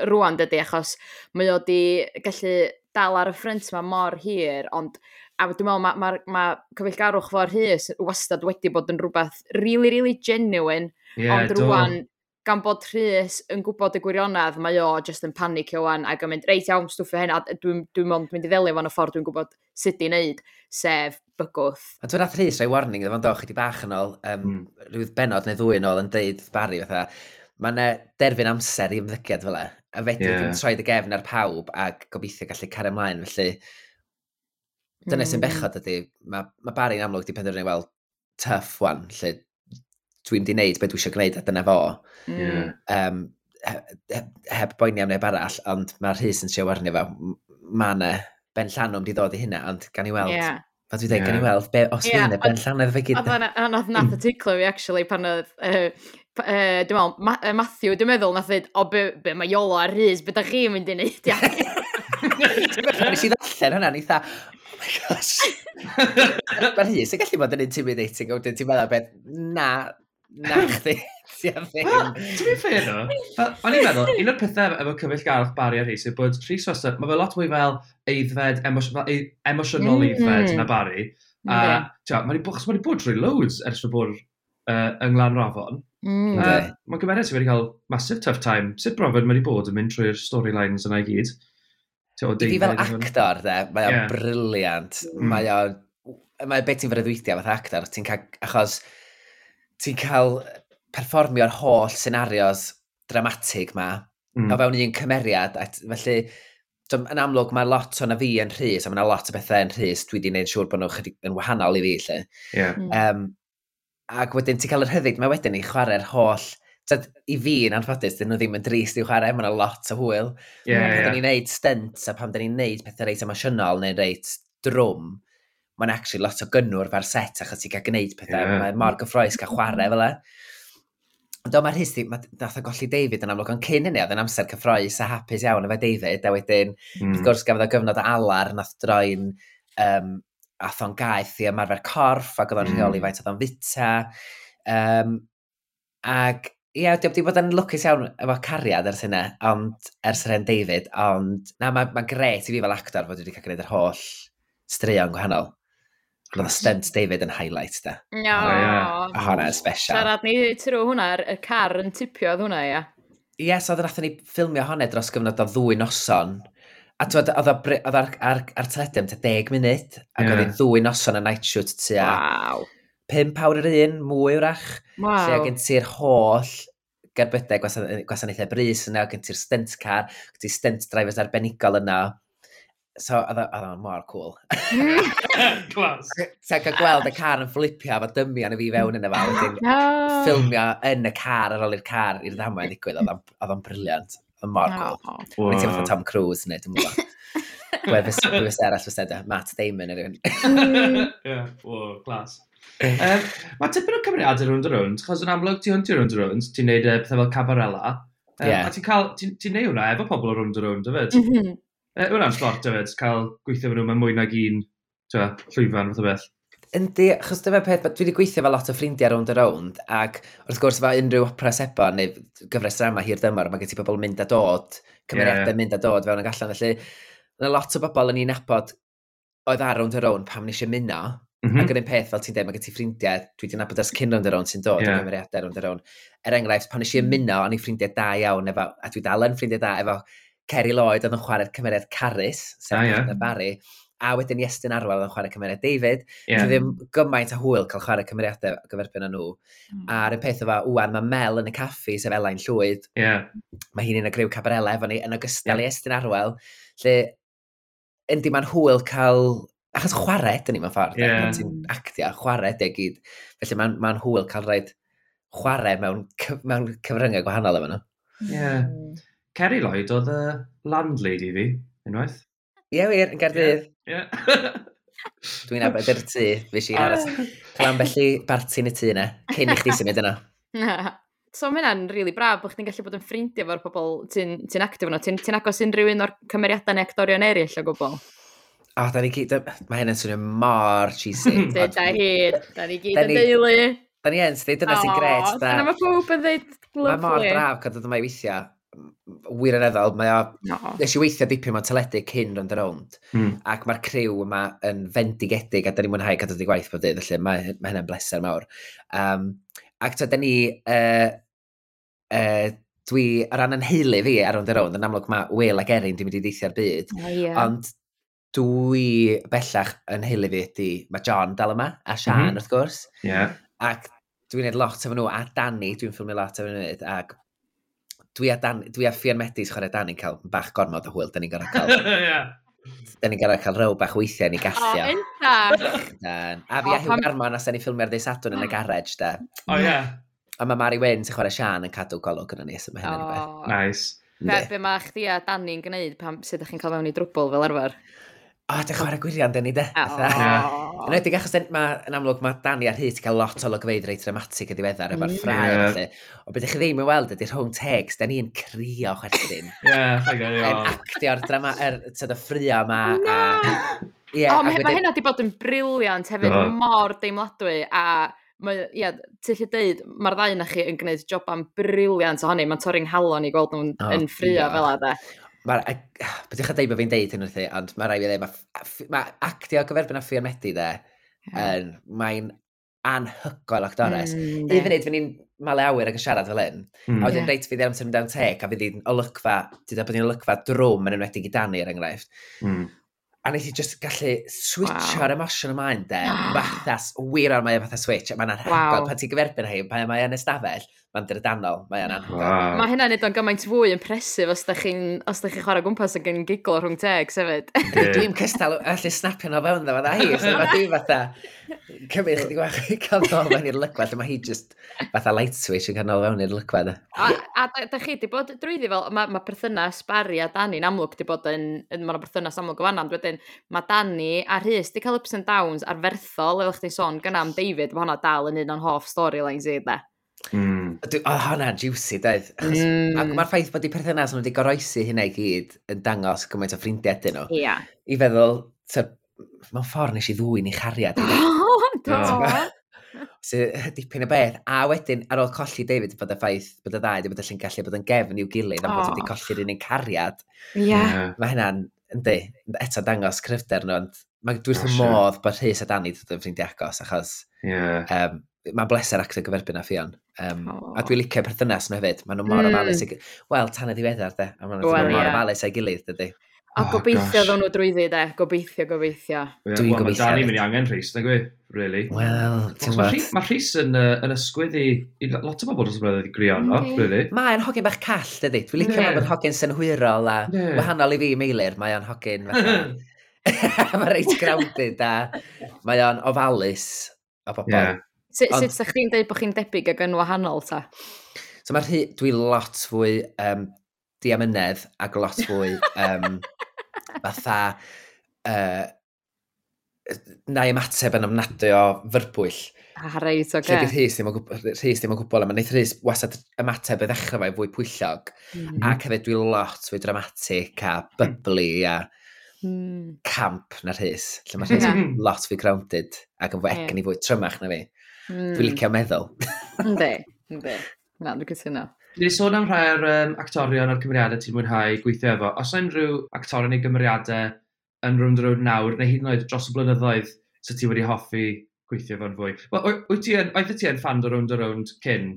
rwan dydy, achos mae o di gallu dal ar y ffrynt yma mor hir, ond a dwi'n meddwl mae ma, ma cyfeillgarwch fo'r hys wastad wedi bod yn rhywbeth really, really genuine, yeah, ond rwan gan bod Rhys yn gwybod y gwirionedd, mae o just yn panic o'n ac yn mynd, reit iawn, stwffio hyn, a dwi'n dwi mynd i ddelio fan y ffordd dwi'n gwybod sut i wneud, sef bygwth. A dwi'n rath Rhys rhoi warning, ddefo'n doch, chydig bach yn ôl, um, mm. rhyw benod neu ddwy yn ôl yn deud Barry, fatha, mae yna derfyn amser i ymddygiad fel e. A fedri yeah. ddim troed y gefn ar pawb a gobeithio gallu cario ymlaen, felly dyna mm. sy'n hmm. bechod ydy, mae ma Barry'n amlwg wedi penderfynu, wel, tough one, lle dwi'n di wneud beth dwi eisiau gwneud a dyna fo. Yeah. Um, heb heb boeni am neb arall, ond mae'r rhys yn siarad arni fo. Mae yna ben llanwm di ddod i hynna, ond gan i weld. Yeah. Fa dwi dweud, gan i weld, be, os yeah, dwi'n ben llanwm fe gyda. Ond oedd nath y <clears throat> ticlo fi, actually, pan oedd... Uh, uh, dwi'n meddwl, Ma Matthew, dwi'n meddwl, nath dweud, o, be, be mae Iolo a Rhys, beth ydych chi'n mynd i wneud, <laughs> ia? Nes i ddallen hwnna, ni dda, oh my gosh. <laughs> Mae'r hys yn gallu bod yn intimidating, a wedyn ti'n meddwl, beth, na, Na chdi. Ti'n ffeir no. O'n i'n meddwl, un o'r pethau efo cyfell garth bariau rhi, yw bod Rhys Wester, mae fe lot mwy fel eiddfed, emosiynol eiddfed mm. na bari. A mae'n wedi bod drwy loads ers fy bod yng Nglan Rafon. Mm, uh, Mae gymeriad sydd wedi cael massive tough time. Sut brofod mae wedi bod yn mynd trwy'r storylines yna i gyd? Fi fel actor, de, mae o'n briliant. Mm. Mae o'n... mae beth ti'n fyrddwydio fath actor, ti'n cael, achos ti'n cael perfformio'r holl senarios dramatig ma mm. o fewn un cymeriad. At, felly, dym, yn amlwg mae lot o'na fi yn rhys, a mae yna lot o bethau yn rhys, dwi wedi gwneud siŵr bod nhw yn wahanol i fi. Lle. Mm. Yeah. Um, ac wedyn ti'n cael yr hyddid, mae wedyn i chwarae'r holl... Tad, I fi yn anffodus, dyn nhw ddim yn drist i'w chwarae, mae lot o hwyl. Yeah, pan yeah. ni'n neud stunts a pam da ni'n neud pethau reit emosiynol neu reit drwm, mae'n actually lot o gynnwr fa'r set achos ti'n cael gwneud pethau, yeah. mae'n mor gyffroes cael chwarae fel e. Ond o, mae'r histi, mae nath o golli David yn amlwg, ond cyn hynny oedd yn amser cyffroes a hapus iawn efo David, a wedyn, mm. wrth hmm. gwrs, gafodd o gyfnod o alar, nath droi'n, um, ath o'n gaeth i ymarfer corff, ac oedd o'n mm. rheoli hmm. faint oedd o'n fita. Um, ac, ie, diolch wedi bod yn lwcus iawn efo cariad ers hynna, ond, ers yr hen David, ond, na, mae'n ma gret i fi fel actor fod wedi cael gwneud yr holl straeon gwahanol. Roedd y stent David yn highlight da. No. A hwnna yn special. Siarad ni trwy hwnna, y car yn tipio oedd hwnna, ia. Ie, so oedd nath ni ffilmio honne dros gyfnod o ddwy noson. A oedd ar, ar, ar teledym te deg munud, ac yeah. oedd hi'n ddwy noson y night shoot tua... Wow. Pimp awr yr un, mwy wrach. Wow. Lle gen ti'r holl gerbydau gwasanaethau bris yna, gen ti'r stent car, gen ti'r stent drivers arbenigol yna. So, oedd o'n mor cool. <laughs> Clas. Ti'n cael gweld y car yn fflipio efo dymi y fi fewn yna fel. Wedyn ffilmio yn y car ar ôl i'r car i'r ddamau ddigwydd. Oedd o'n briliant. Oedd o'n mor cool. Wow. Mae'n teimlo Tom Cruise neu, dwi'n mwyn. Wel, fes bwys arall fes edrych, Matt Damon yr un. Ie, o, glas. Mae tipyn o cymeriadau rwnd o rwnd, chos yn amlwg ti'n hwntio rwnd o rwnd, ti'n neud e pethau fel Cabarella. A ti'n cael, ti'n neud hwnna efo pobl o rwnd o rwnd, yfyd? Mhm. E, hwnna'n slot yfyd, cael gweithio fy nhw, mae mwy nag un twa, llwyfan fath o beth. Yndi, achos dyma peth, dwi wedi gweithio fel lot o ffrindiau rownd a rownd, ac wrth gwrs fe unrhyw opera seba neu gyfres drama hir dymor, mae gen ti bobl mynd a dod, cymeriadau yeah. mynd a dod fewn ag allan, felly yna lot o bobl yn i'n nabod oedd ar rownd a rownd pam nes i muno, Mm -hmm. Ac yn un peth, fel ti'n dweud, mae gen ti ffrindiau, dwi wedi nabod ers cyn rownd ar rownd sy'n dod, yeah. cymeriadau rownd ar rownd. Er enghraifft, pan nes eisiau ymuno, o'n i ffrindiau da iawn, efo, a dwi dal yn ffrindiau da efo Kerry Lloyd oedd yn chwarae'r cymeriad Carys, sef ah, yeah. Barry, a wedyn Iestyn Arwel oedd yn chwarae cymeriad David. Yeah. Dwi ddim gymaint a hwyl cael chwarae cymeriadau gyferbyn â nhw. Mm. A'r un peth efo, wwan, mae Mel yn y caffi, sef Elain Llwyd. Yeah. Mae hi'n un o griw cabarela efo ni, yn ogystal yeah. Iestyn Arwel, lle yndi mae'n hwyl cael achos chwarae, dyn ni mewn ffordd, yeah. pan ti'n actio, chwarae dy gyd. Felly mae'n ma hwyl cael rhaid chwarae mewn, mewn cyfryngau gwahanol efo nhw. Yeah. Ceri Lloyd oedd y landlady fi, unwaith. Ie, yeah, wir, yn Gardydd. Ie. Yeah. <laughs> Dwi'n abod yr tŷ, fi si aros. <laughs> Clam felly barti yn y tŷ yna, cyn i chdi symud yna. So mae hynna'n rili really braf bod chdi'n gallu bod yn ffrindiau efo'r pobl ti'n ti actif yno. Ti'n ti agos unrhyw un o'r cymeriadau neu actorion eraill o gwbl? O, da ni gyd... Mae hynny'n swnio mor cheesy. <laughs> da hyd, da ni gyd yn deulu. Da ni yn, dyna sy'n gret. Da Dyna mae pob yn dweud lovely. Mae mor braf cael dod yma i weithio wir yn eddol, mae o... No. Nes i weithio dipyn mewn teledu cyn rond yr ond, mm. ac mae'r criw yma yn fendigedig a da ni'n mwynhau cadw di gwaith bod dydd, felly mae, mae hynny'n bleser mawr. Um, ac to, da ni... Uh, uh, dwi, o ran yn anheulu fi ar ond yr ond, yn amlwg mae Will ac Erin dwi'n mynd i deithio'r byd, oh, yeah. ond dwi bellach yn heulu fi ydy, mae John dal yma, a Sian mm -hmm. wrth gwrs, yeah. ac dwi'n gwneud lot efo nhw, a Danny, dwi'n ffilmio lot efo nhw, ac dwi a, Dan, dwi a Fian Medis chwarae Dan yn cael bach gormod o hwyl, da ni'n gorau cael... <laughs> yeah. Da ni'n gorau cael rew bach weithiau ni gathio. O, oh, Dan. A fi a Hugh Garmon as da ni ffilmio'r ddeis adwn yn y garej, da. O, ie. A mae Mari Wyn sy'n chwarae Sian yn cadw golwg yn y nes yma hynny'n oh. Nice. Be, be mae chdi a Dani'n gwneud pan sydd ydych chi'n cael mewn i drwbl fel arfer? o, oh, dech ar y gwirion, dyn ni, de? Oh. Yn edrych, achos ma, yn amlwg mae Dani ar hyd cael lot o logfeidd reit dramatig y diweddar efo'r ffrau. Yeah. O beth ych chi ddim yn weld ydy'r rhwng tegs, da ni'n crio chwerthin. <laughs> Ie, yeah, Yn actio'r drama, er, tyd y ffrio yma. A, yeah, o, mae wedyn... hynna wedi bod yn briliant hefyd, uh mor deimladwy, a mae, ia, ti'n lle deud, mae'r ddau na chi yn gwneud job am briliant ohoni, mae'n torri'n halon i gweld nhw'n oh, yn ffrio yeah. fel yna. Mae... <sighs> Byddwch chi'n deud bod fi'n deud hyn wrthi, ond mae rai fi ddeud, mae ma actio gyferbyn a ffirmedi de, yeah. mae'n anhygoel actores. Mm, I fynd, fy'n i'n male awyr ac yn siarad fel hyn. Mm. A wedyn yeah. reit fi ddim yn down tec, a fi ddim olygfa, dyda bod ni'n olygfa drwm yn enwedig i Dani, er enghraifft. Mm. A nes i just gallu switcho'r wow. emosiwn ymlaen, de, ah. fathas, wir ar mae fatha switch, a mae'n anhygoel, wow. pan ti'n gyferbyn hi, pan mae'n ystafell mae'n drydanol, mae'n anhygoel. Wow. Mae hynna'n neud o'n gymaint fwy impresif os da chi'n chi chwarae gwmpas ac yn giglo rhwng teg, sefyd. <laughs> Dwi'n cystal allu snapio nhw fewn dda, mae'n ahi, so mae di fatha cymryd chdi gwach i canol fewn i'r lygfa, lle mae hi just fatha light switch yn canol fewn i'r lygfa. A, a da, da chi, di bod drwyddi fel, mae ma perthynas Barry a Dani yn amlwg di bod yn, yn mae'n perthynas amlwg o fanna, ond wedyn mae Dani a Rhys di cael ups and downs arferthol, efo chdi sôn gyna am David, mae hwnna dal yn un o'n hoff storylines i, da. Mm. A hwnna'n juicy, dweud. Mm. Ac mae'r ffaith bod i perthynas nhw wedi goroesi hynna i gyd yn dangos gymaint o ffrindiau dyn nhw. Ia. Yeah. I feddwl, mewn ffordd nes i ddwy'n i chariad. <laughs> Oh, do! Sy'n <laughs> dipyn o beth. A wedyn, ar ôl colli David, bod y ffaith bod y ddau wedi bod yn gallu bod yn gefn i'w gilydd, oh. am bod wedi colli'r un un cariad. Ia. Yeah. Mae hynna'n, yndi, eto dangos cryfder nhw, ond mae dwi'n oh, modd bod Rhys a Dani dod yn ffrindiau agos, achos yeah. um, mae'n bleser ac yn gyferbyn a ffion. Um, oh. A dwi'n licio perthynas nhw hefyd. Maen nhw mor mm. ofalus. Wel, tan y ddiweddar, de. A maen nhw well, mor yeah. ofalus a'i gilydd, dydy. A oh, gobeithio ddod nhw drwyddi, de. Gobeithio, gobeithio. Yeah, dwi'n well, gobeithio. Mae Dani mynd i angen rhys, na gwi, e? really. Wel, ti'n gwybod. Mae rhys yn, uh, yn ysgwydd i, i lot o bobl dros y blynedd i grio no, mm. really. Mae'n hogyn bach call, dydy. Dwi'n licio yeah. bod hogyn synhwyrol a yeah. wahanol i fi, Meilir. Mae Mae'n hogyn... <laughs> <laughs> mae'n reit grounded a mae o'n ofalus o bobl. Yeah. Sut Ond... sut chdi'n dweud bod chi'n debyg ag yn wahanol ta? So mae'r rhy, dwi lot fwy um, diamynedd ac lot fwy um, <laughs> fatha uh, na i ymateb yn ymnadu o fyrbwyll. A ah, reit, oce. Okay. Lle rhys ddim o gwbl, a mae wneud rhys wasad ymateb y ddechrau fe fwy pwyllog. Mm. Ac hefyd dwi lot fwy dramatic a byblu a mm. camp na rhys. Lle mae <laughs> rhys yn lot fwy grounded ac yn fwy egni fwy trymach na fi. Mm. Dwi'n hmm. licio meddwl. Ynddi, <laughs> ynddi. Na, dwi'n cytuno. Ni wedi sôn am rhai o'r um, actorion o'r cymeriadau ti'n mwynhau gweithio efo. Os yna unrhyw actorion neu gymeriadau yn rhwng drwy'r nawr, neu hyd yn oed dros y blynyddoedd sy ti wedi hoffi gweithio efo'n fwy. Wel, wyt ti yn, oedd ti yn fan o round o round cyn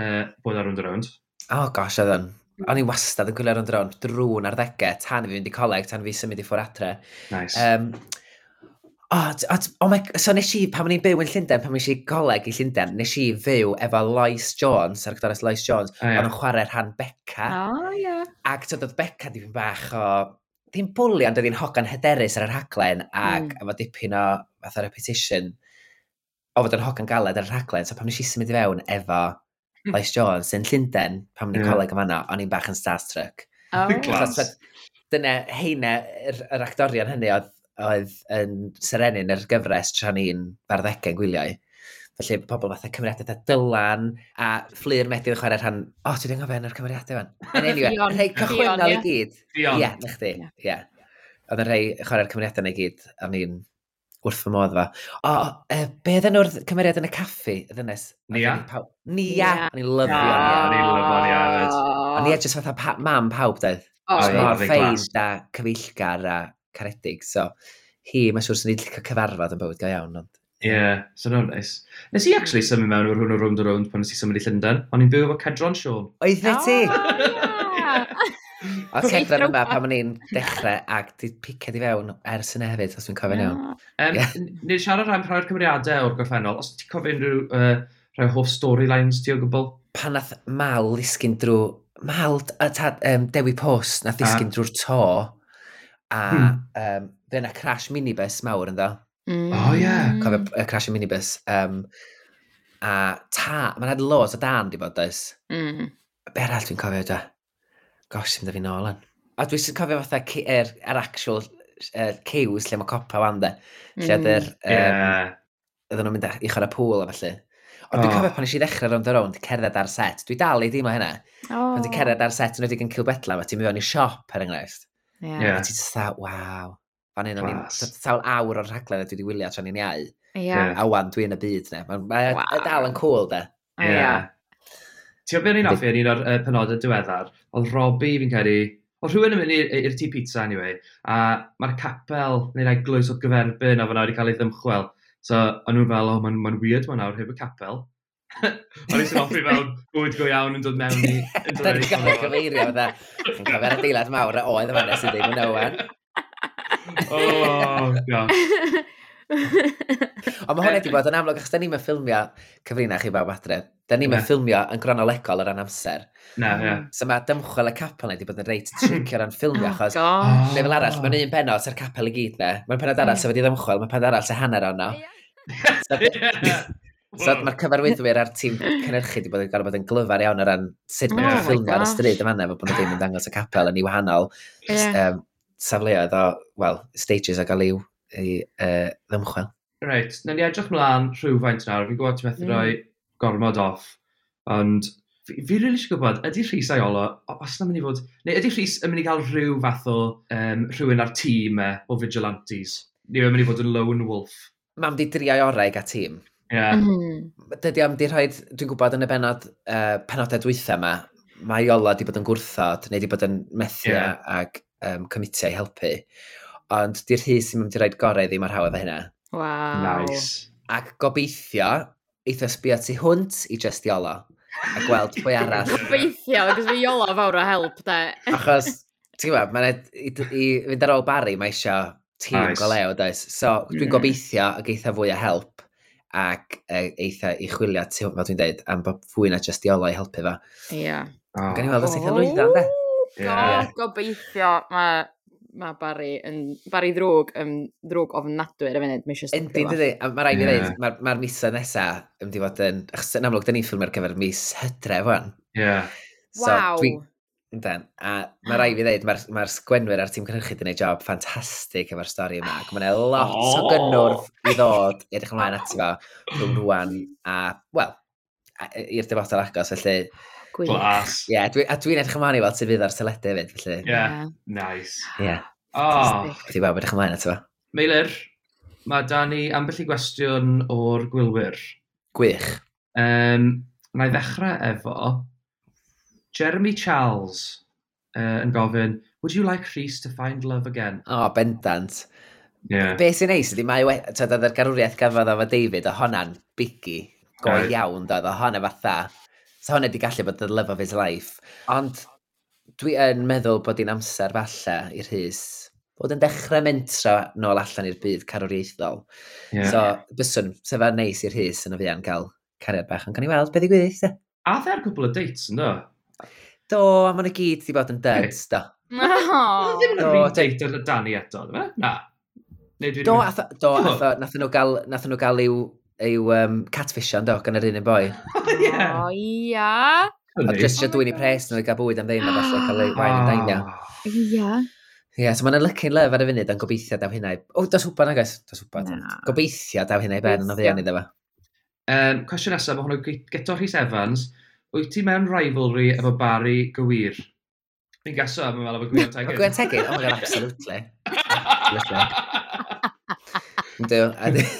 uh, bod ar round o round? Oh gosh, oedd yn. O'n i wastad yn gwylio round o round drwy'n ar ddegau tan i fi fynd i coleg, tan i fi symud i ffwr adre. Nice. Um, Oh, oh my, so nes i, pan o'n i'n byw yn Llundain, pan nes i goleg i Llundain, nes i fyw efo Lois Jones, a'r gyda'r Lois Jones, oh, yeah. ond yn chwarae rhan Beca. Oh, yeah. Ac tyd oedd Beca dipyn bach o, ddim bwli, ond oedd hi'n hogan hyderus ar yr haglen, ac mm. efo dipyn o fath o repetition, o fod yn hogan galed ar yr haglen, so pan nes i symud i fewn efo hmm. Lois Jones yn Llundain, pan o'n i'n yeah. coleg yma fanna, o'n i'n bach yn starstruck. Oh, Dyna, heina, yr, yr actorion hynny oedd oedd yn serenyn yr gyfres tra ni'n farddegau gwyliau. Felly pobl fatha cymeriadau da dylan a fflir medu yn chwarae rhan, o, oh, ti'n anghofio yr cymeriadau fan. Yn <laughs> Anyway, rhai cychwynnol i gyd. Ie, na chdi, ie. Oedd yn rhai chwarae'r cymeriadau na i gyd, a ni'n wrth fy modd fa. O, e, be ddyn nhw'r cymeriad yn y caffi, y ddynes? Nia. Nia. O'n i'n lyfio Nia. O'n Ni'n lyfio Nia. O'n Nia jyst fatha pa, mam pawb, dedd. Oh, mor ffein da cyfeillgar a caredig. So, hi, mae'n siŵr sy'n ni'n licio cyfarfod yn bywyd go iawn. Ond... Ie, yeah, so no, nice. Nes i actually symud mewn o'r hwn o'r round o round pan nes i symud i Llundain, O'n i'n byw efo Cedron Sean. Oedd fe ti? O Cedron yma pan ma'n i'n dechrau ac di piced i fewn ers yna hefyd, os dwi'n cofio'n iawn. Um, yeah. Ni'n siarad rhan rhai'r cymeriadau o'r gorffennol, os ti'n cofio unrhyw uh, rhai hoff storylines ti o gwbl? Pan nath Mal ddisgyn drwy... Mal, a ta, um, Dewi Post nath ddisgyn drwy'r to a hmm. um, fe yna crash minibus mawr ynddo. Mm. O oh, ie. Yeah. Cofio y uh, crash minibus. Um, a ta, mae'n had loads o dan di bod dys. Mm. Be arall dwi'n cofio da? Gosh, sy'n da fi nôl yn. A dwi'n sy'n cofio fatha er, er actual er, cews lle mae copa wan de. Lle mm. Lle um, yeah. Oedden nhw'n mynd i chwarae pŵl a felly. Ond dwi'n oh. cofio pan nes i ddechrau rownd a rownd, cerdded ar set. Dwi dal i ddim o hynna. Oh. Pan dwi'n cerdded ar set yn wedi gan Cilbetla, mae ti'n mynd i siop, er enghraifft. Yeah. yeah. Ti just that, waw. Fan hyn, sawl awr o'r rhaglen a dwi wedi wylio tra ni'n iau. Yeah. A wan, dwi yn y byd, ne. Mae'n ma, wow. dal yn cool, de. Yeah. yeah. Ti'n gwybod offi yn un o'r uh, penodau diweddar, oedd Robbie fi'n credu, oedd rhywun yn mynd i'r tŷ pizza anyway, a mae'r capel neu'r glwys o gyferbyn a fanna wedi cael ei ddymchwel. So, o'n nhw'n fel, oh, mae'n ma weird mae'n awr heb y capel. <laughs> O'n i'n sy'n fel bwyd go iawn yn dod mewn i... Da ni'n gofio cyfeirio fydda. Yn cofio'r adeilad mawr a oedd yma nes i ddim yn owen. Oh, gosh. Ond mae hwnna wedi bod yn amlwg, achos da ni'n mynd ffilmio cyfrinach i bawb adre. Da ni'n mynd ffilmio yn gronolegol o ran amser. Na, ie. So mae dymchwel y capel wedi bod yn reit tricio o ran ffilmio, achos oh, lefel arall, mae'n un penod sy'r capel i gyd, ne? Mae'n penod arall sy'n wedi ddymchwel, mae'n penod arall sy'n hanner o'no. no. <laughs> So wow. mae'r cyfarwyddwyr a'r tîm cynnyrchu wedi bod yn gorfod bod yn glyfar iawn o ran sut oh mae'n oh ffilmio ar y stryd yma nef, bod nhw ddim yn dangos y capel yn ei wahanol yeah. um, safleoedd o, wel, stages a gael i'w i, uh, ddymchwel. Reit, na ni edrych mlaen rhywfaint nawr, fi'n gwybod ti'n methu mm. rhoi gormod off, ond fi, fi rili eisiau gwybod, ydy Rhys a'i olo, os na mynd i fod, neu ydy Rhys yn mynd i gael rhyw fath o um, rhywun ar tîm e, o vigilantes? Neu yn mynd i fod yn lone wolf? Mam di driau orau a tîm. Yeah. Mm. Mhm. Dydy am di rhaid, dwi'n gwybod yn y benod, uh, penodau dwytha yma, mae Iola di bod yn gwrthod, neu di bod yn methu yeah. ac um, comitiau helpu. Ond di'r rhys sy'n mynd i rhaid gorau ddim ar hawdd o hynna. Wow. Nice. Ac gobeithio, eitha sbio tu hwnt i just Iola. A gweld pwy <laughs> arall. gobeithio, agos fi Iola fawr o help, de. <laughs> Achos, ti'n gwybod, mae'n i, i, fynd ar ôl Barry, mae eisiau tîm nice. goleo, does. So, dwi'n gobeithio, ac eitha fwy o help ac e, eitha i chwilio ti, fel dwi'n dweud, am bod fwy na just diolau helpu fa. Ie. Yeah. Oh. Gan i weld os eitha lwyddo, de? Yeah. Gobeithio, mae ma Barry yn... Barry ddrwg, yn ddrwg ofnadwy ar y funud, mae eisiau. Yndi, dydy, A mae rhaid i yeah. ddweud, mae'r ma misoedd nesaf yn mynd i fod yn... Achos yn amlwg, dyn ni'n ffilm ar gyfer mis hydref, wan. Ie. Yeah. So, wow. Dwi, Yndan, a mae rai fi ddweud, mae'r ma sgwenwyr a'r tîm cynhyrchu wedi gwneud job ffantastig efo'r stori yma. Ac mae'n lot oh. o gynnwrf i ddod i edrych ymlaen ati fo rhwng rwan a, wel, e, i'r dyfodol agos, felly... Glas. Ie, yeah, dwi, a dwi'n edrych ymlaen i weld sydd fydd ar teledu hefyd, felly... Ie, yeah. nice. Ie. Yeah. Oh. Dwi'n gweld edrych ymlaen ati fo. Meilir, mae da ni ambell i gwestiwn o'r gwylwyr. Gwych. Um, na i ddechrau efo, Jeremy Charles uh, yn gofyn, would you like Rhys to find love again? O, oh, bendant. Yeah. Be sy'n neis ydy, mae tyd oedd yr garwriaeth gafodd efo David, o honna'n bigi, go right. iawn, doedd, o honna fatha. So honna wedi gallu bod the love of his life. Ond dwi yn meddwl bod hi'n amser falle i'r Rhys bod yn dechrau mentro nôl allan i'r byd carwriaethol. Yeah. So, byswn, sefa neis i'r Rhys yn y fian cael cariad bach, ond gan i weld beth i gwyddi, A dda'r cwbl o dates, ynddo? Do, a maen y gyd wedi bod yn dead, da. Oedd ddim yn rhywun deitl Dani eto, dwi? Na. Do, atho, do, atho, nath nhw gael, nath nhw gael i'w, i'w um, catfishan, do, gan yr un yn boi. <laughs> O, ia. A just eisiau dwi'n i pres nhw i gael bwyd am ddim, a falle cael ei wain yn dainio. Ia. Ie, so mae'n lycyn lef ar y funud, yn gobeithio daw hynna i... O, dos wbod, nagos, dos wbod. Gobeithio daw hynna i ben, yn o ddian iddo fo. Um, cwestiwn nesaf, mae hwnnw geto Rhys Evans wyt ti mewn rivalry efo Barry Gywir? Fi'n gaso am ymwneud efo Gwion Tegin. Gwion Tegin? Oh my god, absolutely. Yndw,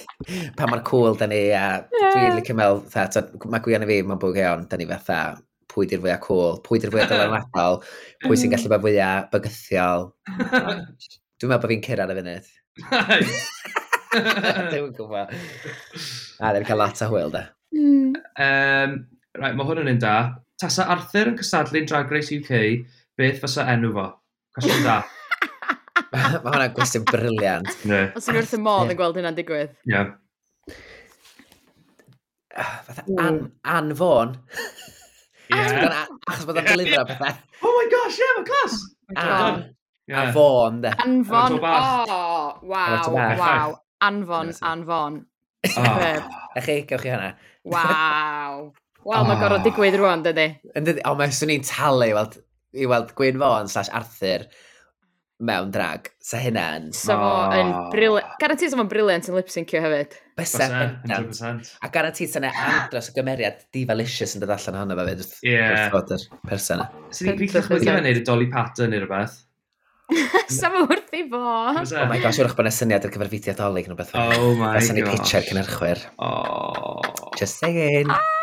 <laughs> pa mae'r cwl da ni, a dwi'n licio meddwl, mae Gwion i fi, mae'n bwg iawn, da ni fatha, pwy di'r fwyaf cwl, pwy di'r fwyaf <laughs> dylanwadol, pwy sy'n gallu bod fwyaf bygythiol. <laughs> Dwi'n meddwl bod fi'n cyrraedd y funud. Dwi'n gwybod. A, ddim cael lot o hwyl da. Mm. Um, right, mae hwn yn un da. Tasa Arthur yn cysadlu'n Drag Race UK, beth fysa enw fo? Cwestiwn da. <laughs> mae hwnna'n gwestiwn briliant. Yeah. Os yw'n wrth y modd yn gweld hynna'n digwydd. Ie. Yeah. <sighs> Fatha an, anfon. Yeah. Achos bod o'n delifro pethau. Oh my gosh, ie, mae'n clas! Oh an, yeah. Anfon, de. Anfon, oh, wow, wow. Anfon, anfon. Oh. Ech chi, gewch chi hynna. Waw. Wel, oh. mae gorfod ah. digwydd rwan, dydy. Dydy, o, mae swn i'n talu i weld, i weld Gwyn Fawn slash Arthur mewn drag. Sa hynna yn... Sa fo ah. yn briliant. Garanti sa fo'n briliant yn lip-syncio hefyd. Bysa. 100%. A garanti sa na andros o gymeriad divalicious yn dod allan ohono fe fyd. Ie. Wrth yr person. Swn i'n gwych chwyd i fe wneud y Dolly Parton neu rhywbeth. <laughs> Sa fo wrth i fo. Oh my gosh, wrach bod yna syniad ar gyfer fideo dolyg neu beth. Oh my gosh. Sa ni'n pitcher cynhyrchwyr. Oh. Just saying. Ah!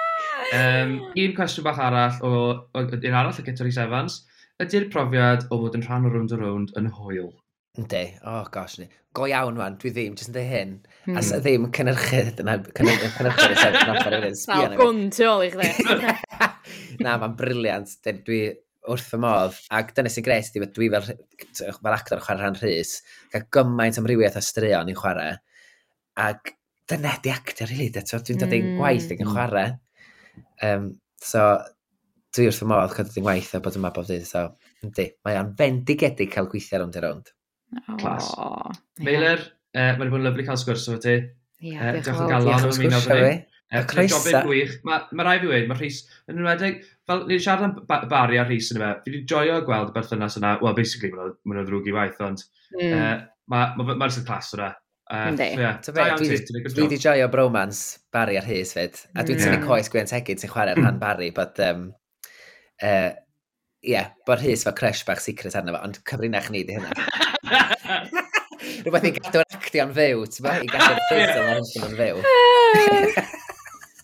Um, un cwestiwn bach arall, o, o, un arall o gyda Evans, ydy'r profiad o fod yn rhan o round o round yn hwyl? Ynddi, oh gosh ni. Go iawn wan, dwi ddim, jyst yn dweud hyn. Mm. As ddim cynnyrchydd, dyna cynnyrchydd y sef yn offer yn sbio. Fel gwn tu ôl i chdi. <laughs> Na, mae'n briliant. Dwi, wrth y modd, ac dyna sy'n gres, dwi, dwi fel, fel actor yn chwarae rhan rhys, cael gymaint amrywiaeth o straeon i'n chwarae, ac dyna di actor, really, dwi'n dod mm. gwaith ac yn hmm. chwarae, Um, so, dwi wrth y modd cadw dwi'n waith a bod yma bob dydd. So, yndi, mae o'n fendigedig cael gweithio rownd i rownd. Clas. Meiler, uh, mae'n bod yn lyflu cael sgwrs o ti. Ie, yeah, uh, diolch yn galon am ymuno Croeso. Y croesa. Mae ma rai fi wedi, mae Rhys yn enwedig, fel ni'n siarad am ba Bari a Rhys yn yma, fi wedi joio gweld y berthynas yna, well, basically, maen nhw'n ddrwg i waith, ond mm. uh, mae'r ma, ma, ma, ma, ma, ma, ma, ma, ma, Uh, yeah. Dwi wedi joio bromance Barry ar Hys fyd. A dwi'n tynnu yeah. coes Gwen Tegid sy'n chwarae'r rhan Barry, but um, uh, yeah, bod Hys fel crush bach secret arno fo, ond cyfrinach ni di hynna. <laughs> Rhywbeth i gadw'r actio'n fyw, ti'n ba? I gadw'r <laughs> ffeithio yn fyw. <laughs>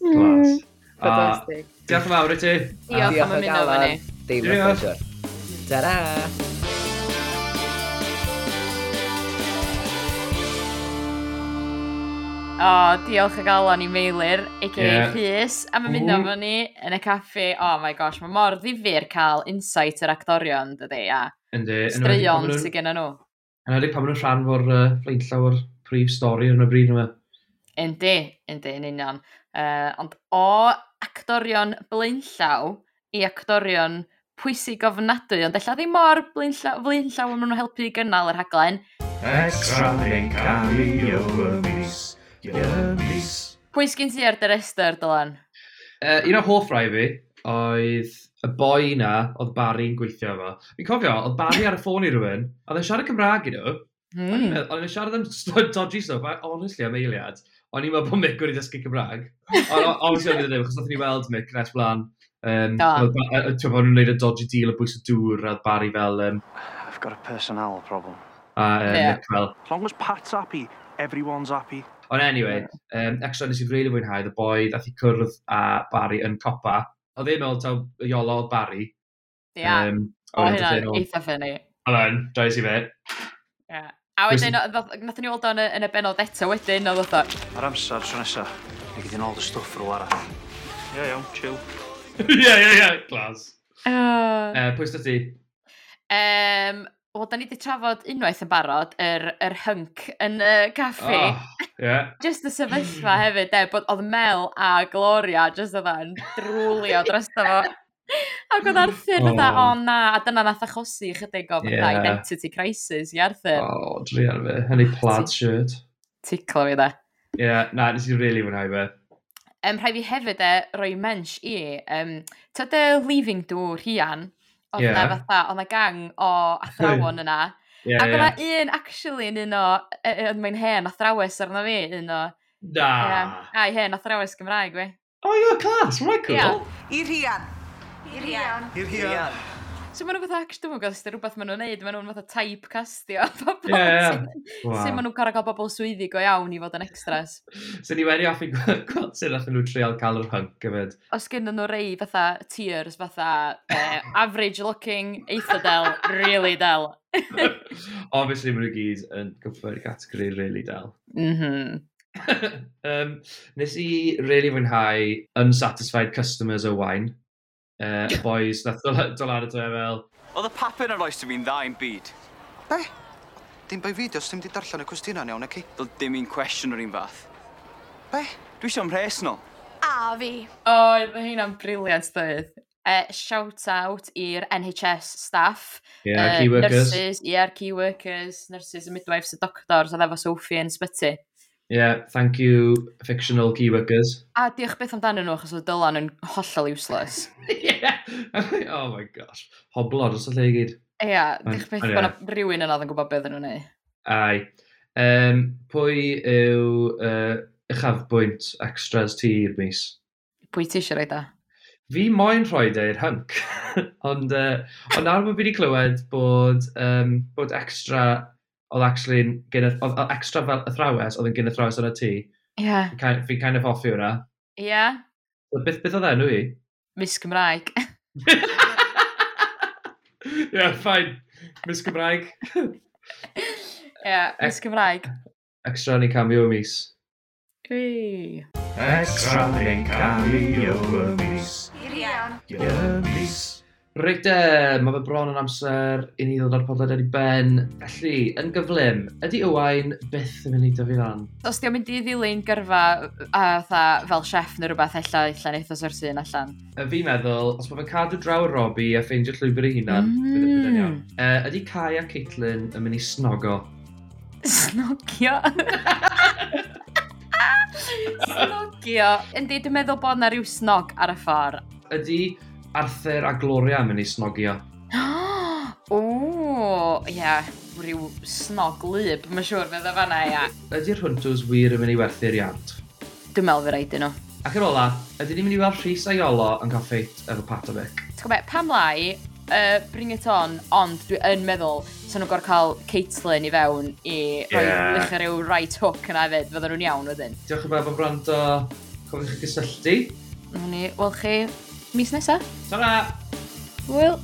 Glas. Fantastic. Diolch yn fawr i ti. Diolch am ymuno fo ni. Dim yn Ta-ra! O, diolch o galon i Meilir, a.k.a. Yeah. Rhys, a mae'n mynd efo ni yn y caffi. Oh my gosh, mae mor ddifur cael insight yr actorion, dydy, a Yndi. straeon sydd gen nhw. Yn edrych pan maen nhw'n rhan fo'r uh, flaenllaw o'r prif stori yn y bryd yma. Yndi, yndi, yn union. Uh, ond o actorion blaenllaw i actorion pwysig ofnadwy, ond ella ddim mor blaenllaw, blaenllaw yn nhw'n helpu i gynnal yr haglen. Extra neu cameo y mis. Gyrmys. Pwy sgyn ti ar dy rester, Dylan? Uh, un o hoff rai fi oedd y boi na oedd Barry'n gweithio efo. Fi'n cofio, oedd Barry ar y ffôn i rhywun, oedd e'n siarad Cymraeg i nhw. Mm. Oedd e'n siarad am <laughs> dodgy stuff, a honestly am eiliad. O'n i'n meddwl bod Mick wedi dysgu Cymraeg. Ond obviously o'n i'n ddim, achos oedd ni weld Mick nes blaen. Um, Ti'n bod nhw'n gwneud y dodgy deal o bwys y dŵr a Barry fel... Um, I've got a personnel problem. A uh, yeah. Mick fel... As long as Pat's happy, everyone's happy. Ond anyway, um, extra nes i rili fwynhau, y boi ddath i cwrdd a Barry yn copa. Oedd ddim mewn taw iolo Barry. Ia, yeah. um, o hynna'n eitha ffynnu. Ond yn, drais i fe. Ia. A wedyn, nath ni weld o'n yn y benod eto wedyn, oedd oedd Ar amser, tro nesaf, ni gyda'n ôl dy stwff rhyw arall. Ie, iawn, chill. <laughs> Ie, ie, ie, glas. Uh, uh, pwy ti? Um, Wel, da ni wedi trafod unwaith yn barod, yr, yr hync yn y uh, caffi. Oh, yeah. just y sefyllfa hefyd, de, bod oedd Mel a Gloria just oedd yn drwlio dros fo. <laughs> Ac oedd Arthur oh. o na, a dyna nath achosi chydig o yeah. identity crisis i Arthur. O, oh, dri ar fe, hynny plaid shirt. Ticlo fi, de. Ie, yeah, na, nes i really fwynhau fe um, rhaid fi hefyd e, roi mensh i, um, tyd y leaving dŵr hian, oedd yeah. na fatha, oedd na gang o athrawon <laughs> yna. yeah, Ac oedd na yeah. un, actually, yn un o, oedd mae'n hen athrawes arno fi, un o... Da. Yeah. Ai, hen athrawes Gymraeg, fi. Oh, you're class, right, cool. Yeah. I Rian. I Rian. I'r hian. I Rian. So maen nhw fatha, actually, dwi'n gwybod os ydy rhywbeth maen nhw'n neud, maen nhw'n fatha typecastio <laughs> pobl. Ie, ie. Sut maen nhw'n gorau cael bobl swyddi go iawn i fod yn extras. <laughs> so ni wedi offi <laughs> gweld sy'n allan nhw trial cael yr hunk gyfyd. Os gen nhw rei fatha tiers, fatha uh, average looking, eitha del, really del. Obviously maen nhw gyd yn gyfer categori really del. Mhm. um, nes i really fwynhau unsatisfied customers o wine uh, boys, nath dolad y dwe fel... Oedd y papur yn roes i fi'n dda i'n byd. Be? Dim bai fi, os ddim di darllen y cwestiynau iawn, ac i? Dyl dim un cwestiwn o'r un fath. Be? Dwi eisiau ymhres nhw. A fi. O, oh, mae hynna'n briliant dweud. Uh, e, shout out i'r NHS staff. Yeah, uh, key workers. Nurses, yeah, key workers, nurses and midwives, y doctors, a ddefa Sophie yn sbyty yeah, thank you, fictional key workers. A diolch beth amdanyn nhw, achos oedd Dylan yn hollol useless. <laughs> yeah. oh my gosh. Hoblod, os o lle i gyd. Ia, yeah, diolch beth bod yeah. rhywun yna yn gwybod beth yn nhw'n ei. Ai. Um, pwy yw uh, uchafbwynt extras ti i'r mis? Pwy ti eisiau rhaid da? Fi moyn rhoi deu'r hync, <laughs> ond uh, on ar bod fi wedi clywed bod, um, bod extra oedd actually gen y, oedd extra fel athrawes, oedd yn gen athrawes yn y tŷ. Ie. Yeah. Fi'n fi kind of hoffi hwnna. Ie. Yeah. Beth, beth oedd enw i? Miss Gymraeg. <laughs> Ie, yeah, fine. Miss Gymraeg. Ie, yeah, Miss Gymraeg. Extra ni cameo mis. Ui. Extra ni cameo mis. I'r iawn. I'r mis. Reit e, mae fe bron yn amser i ni ddod â'r podlediad i ben. Felly, yn gyflym, ydy Ywain byth yn mynd i dyfu fan? Os di'n mynd i ddilyn gyrfa a tha, fel chef neu rhywbeth ella allan eitha o'r syn allan? Fi'n meddwl, os mae fe'n cadw draw y Robi a ffeindio llwybr ei hunan, mm. fydd e- yn iawn. E, ydy Kai a Caitlin yn mynd i snogo? Snogio? <laughs> snogio? Yndi, dwi'n meddwl bod na rhyw snog ar y ffordd. Ydy Arthur a Gloria yn mynd i snogio. <gasps> o, ie, yeah, rhyw snog lyb, mae'n siŵr fydd o fanna, ia. Ydy'r hwntws wir yn mynd i werthu'r iant? Dwi'n meddwl fe rhaid nhw. Ac yn ola, ydyn ni'n mynd i weld Rhys a Iolo yn cael ffeit efo Patobic. Ti'n gwybod, pam lai, uh, bring it on, ond dwi yn meddwl, sa'n nhw'n gorfod cael Caitlyn i fewn i roi yeah. rhyw right hook yna hefyd, fydden nhw'n iawn wedyn. Diolch yn fawr am gwrando, cofiwch chi gysylltu. Nw'n ni, wel chi, Miss Nessa. Salah. Well.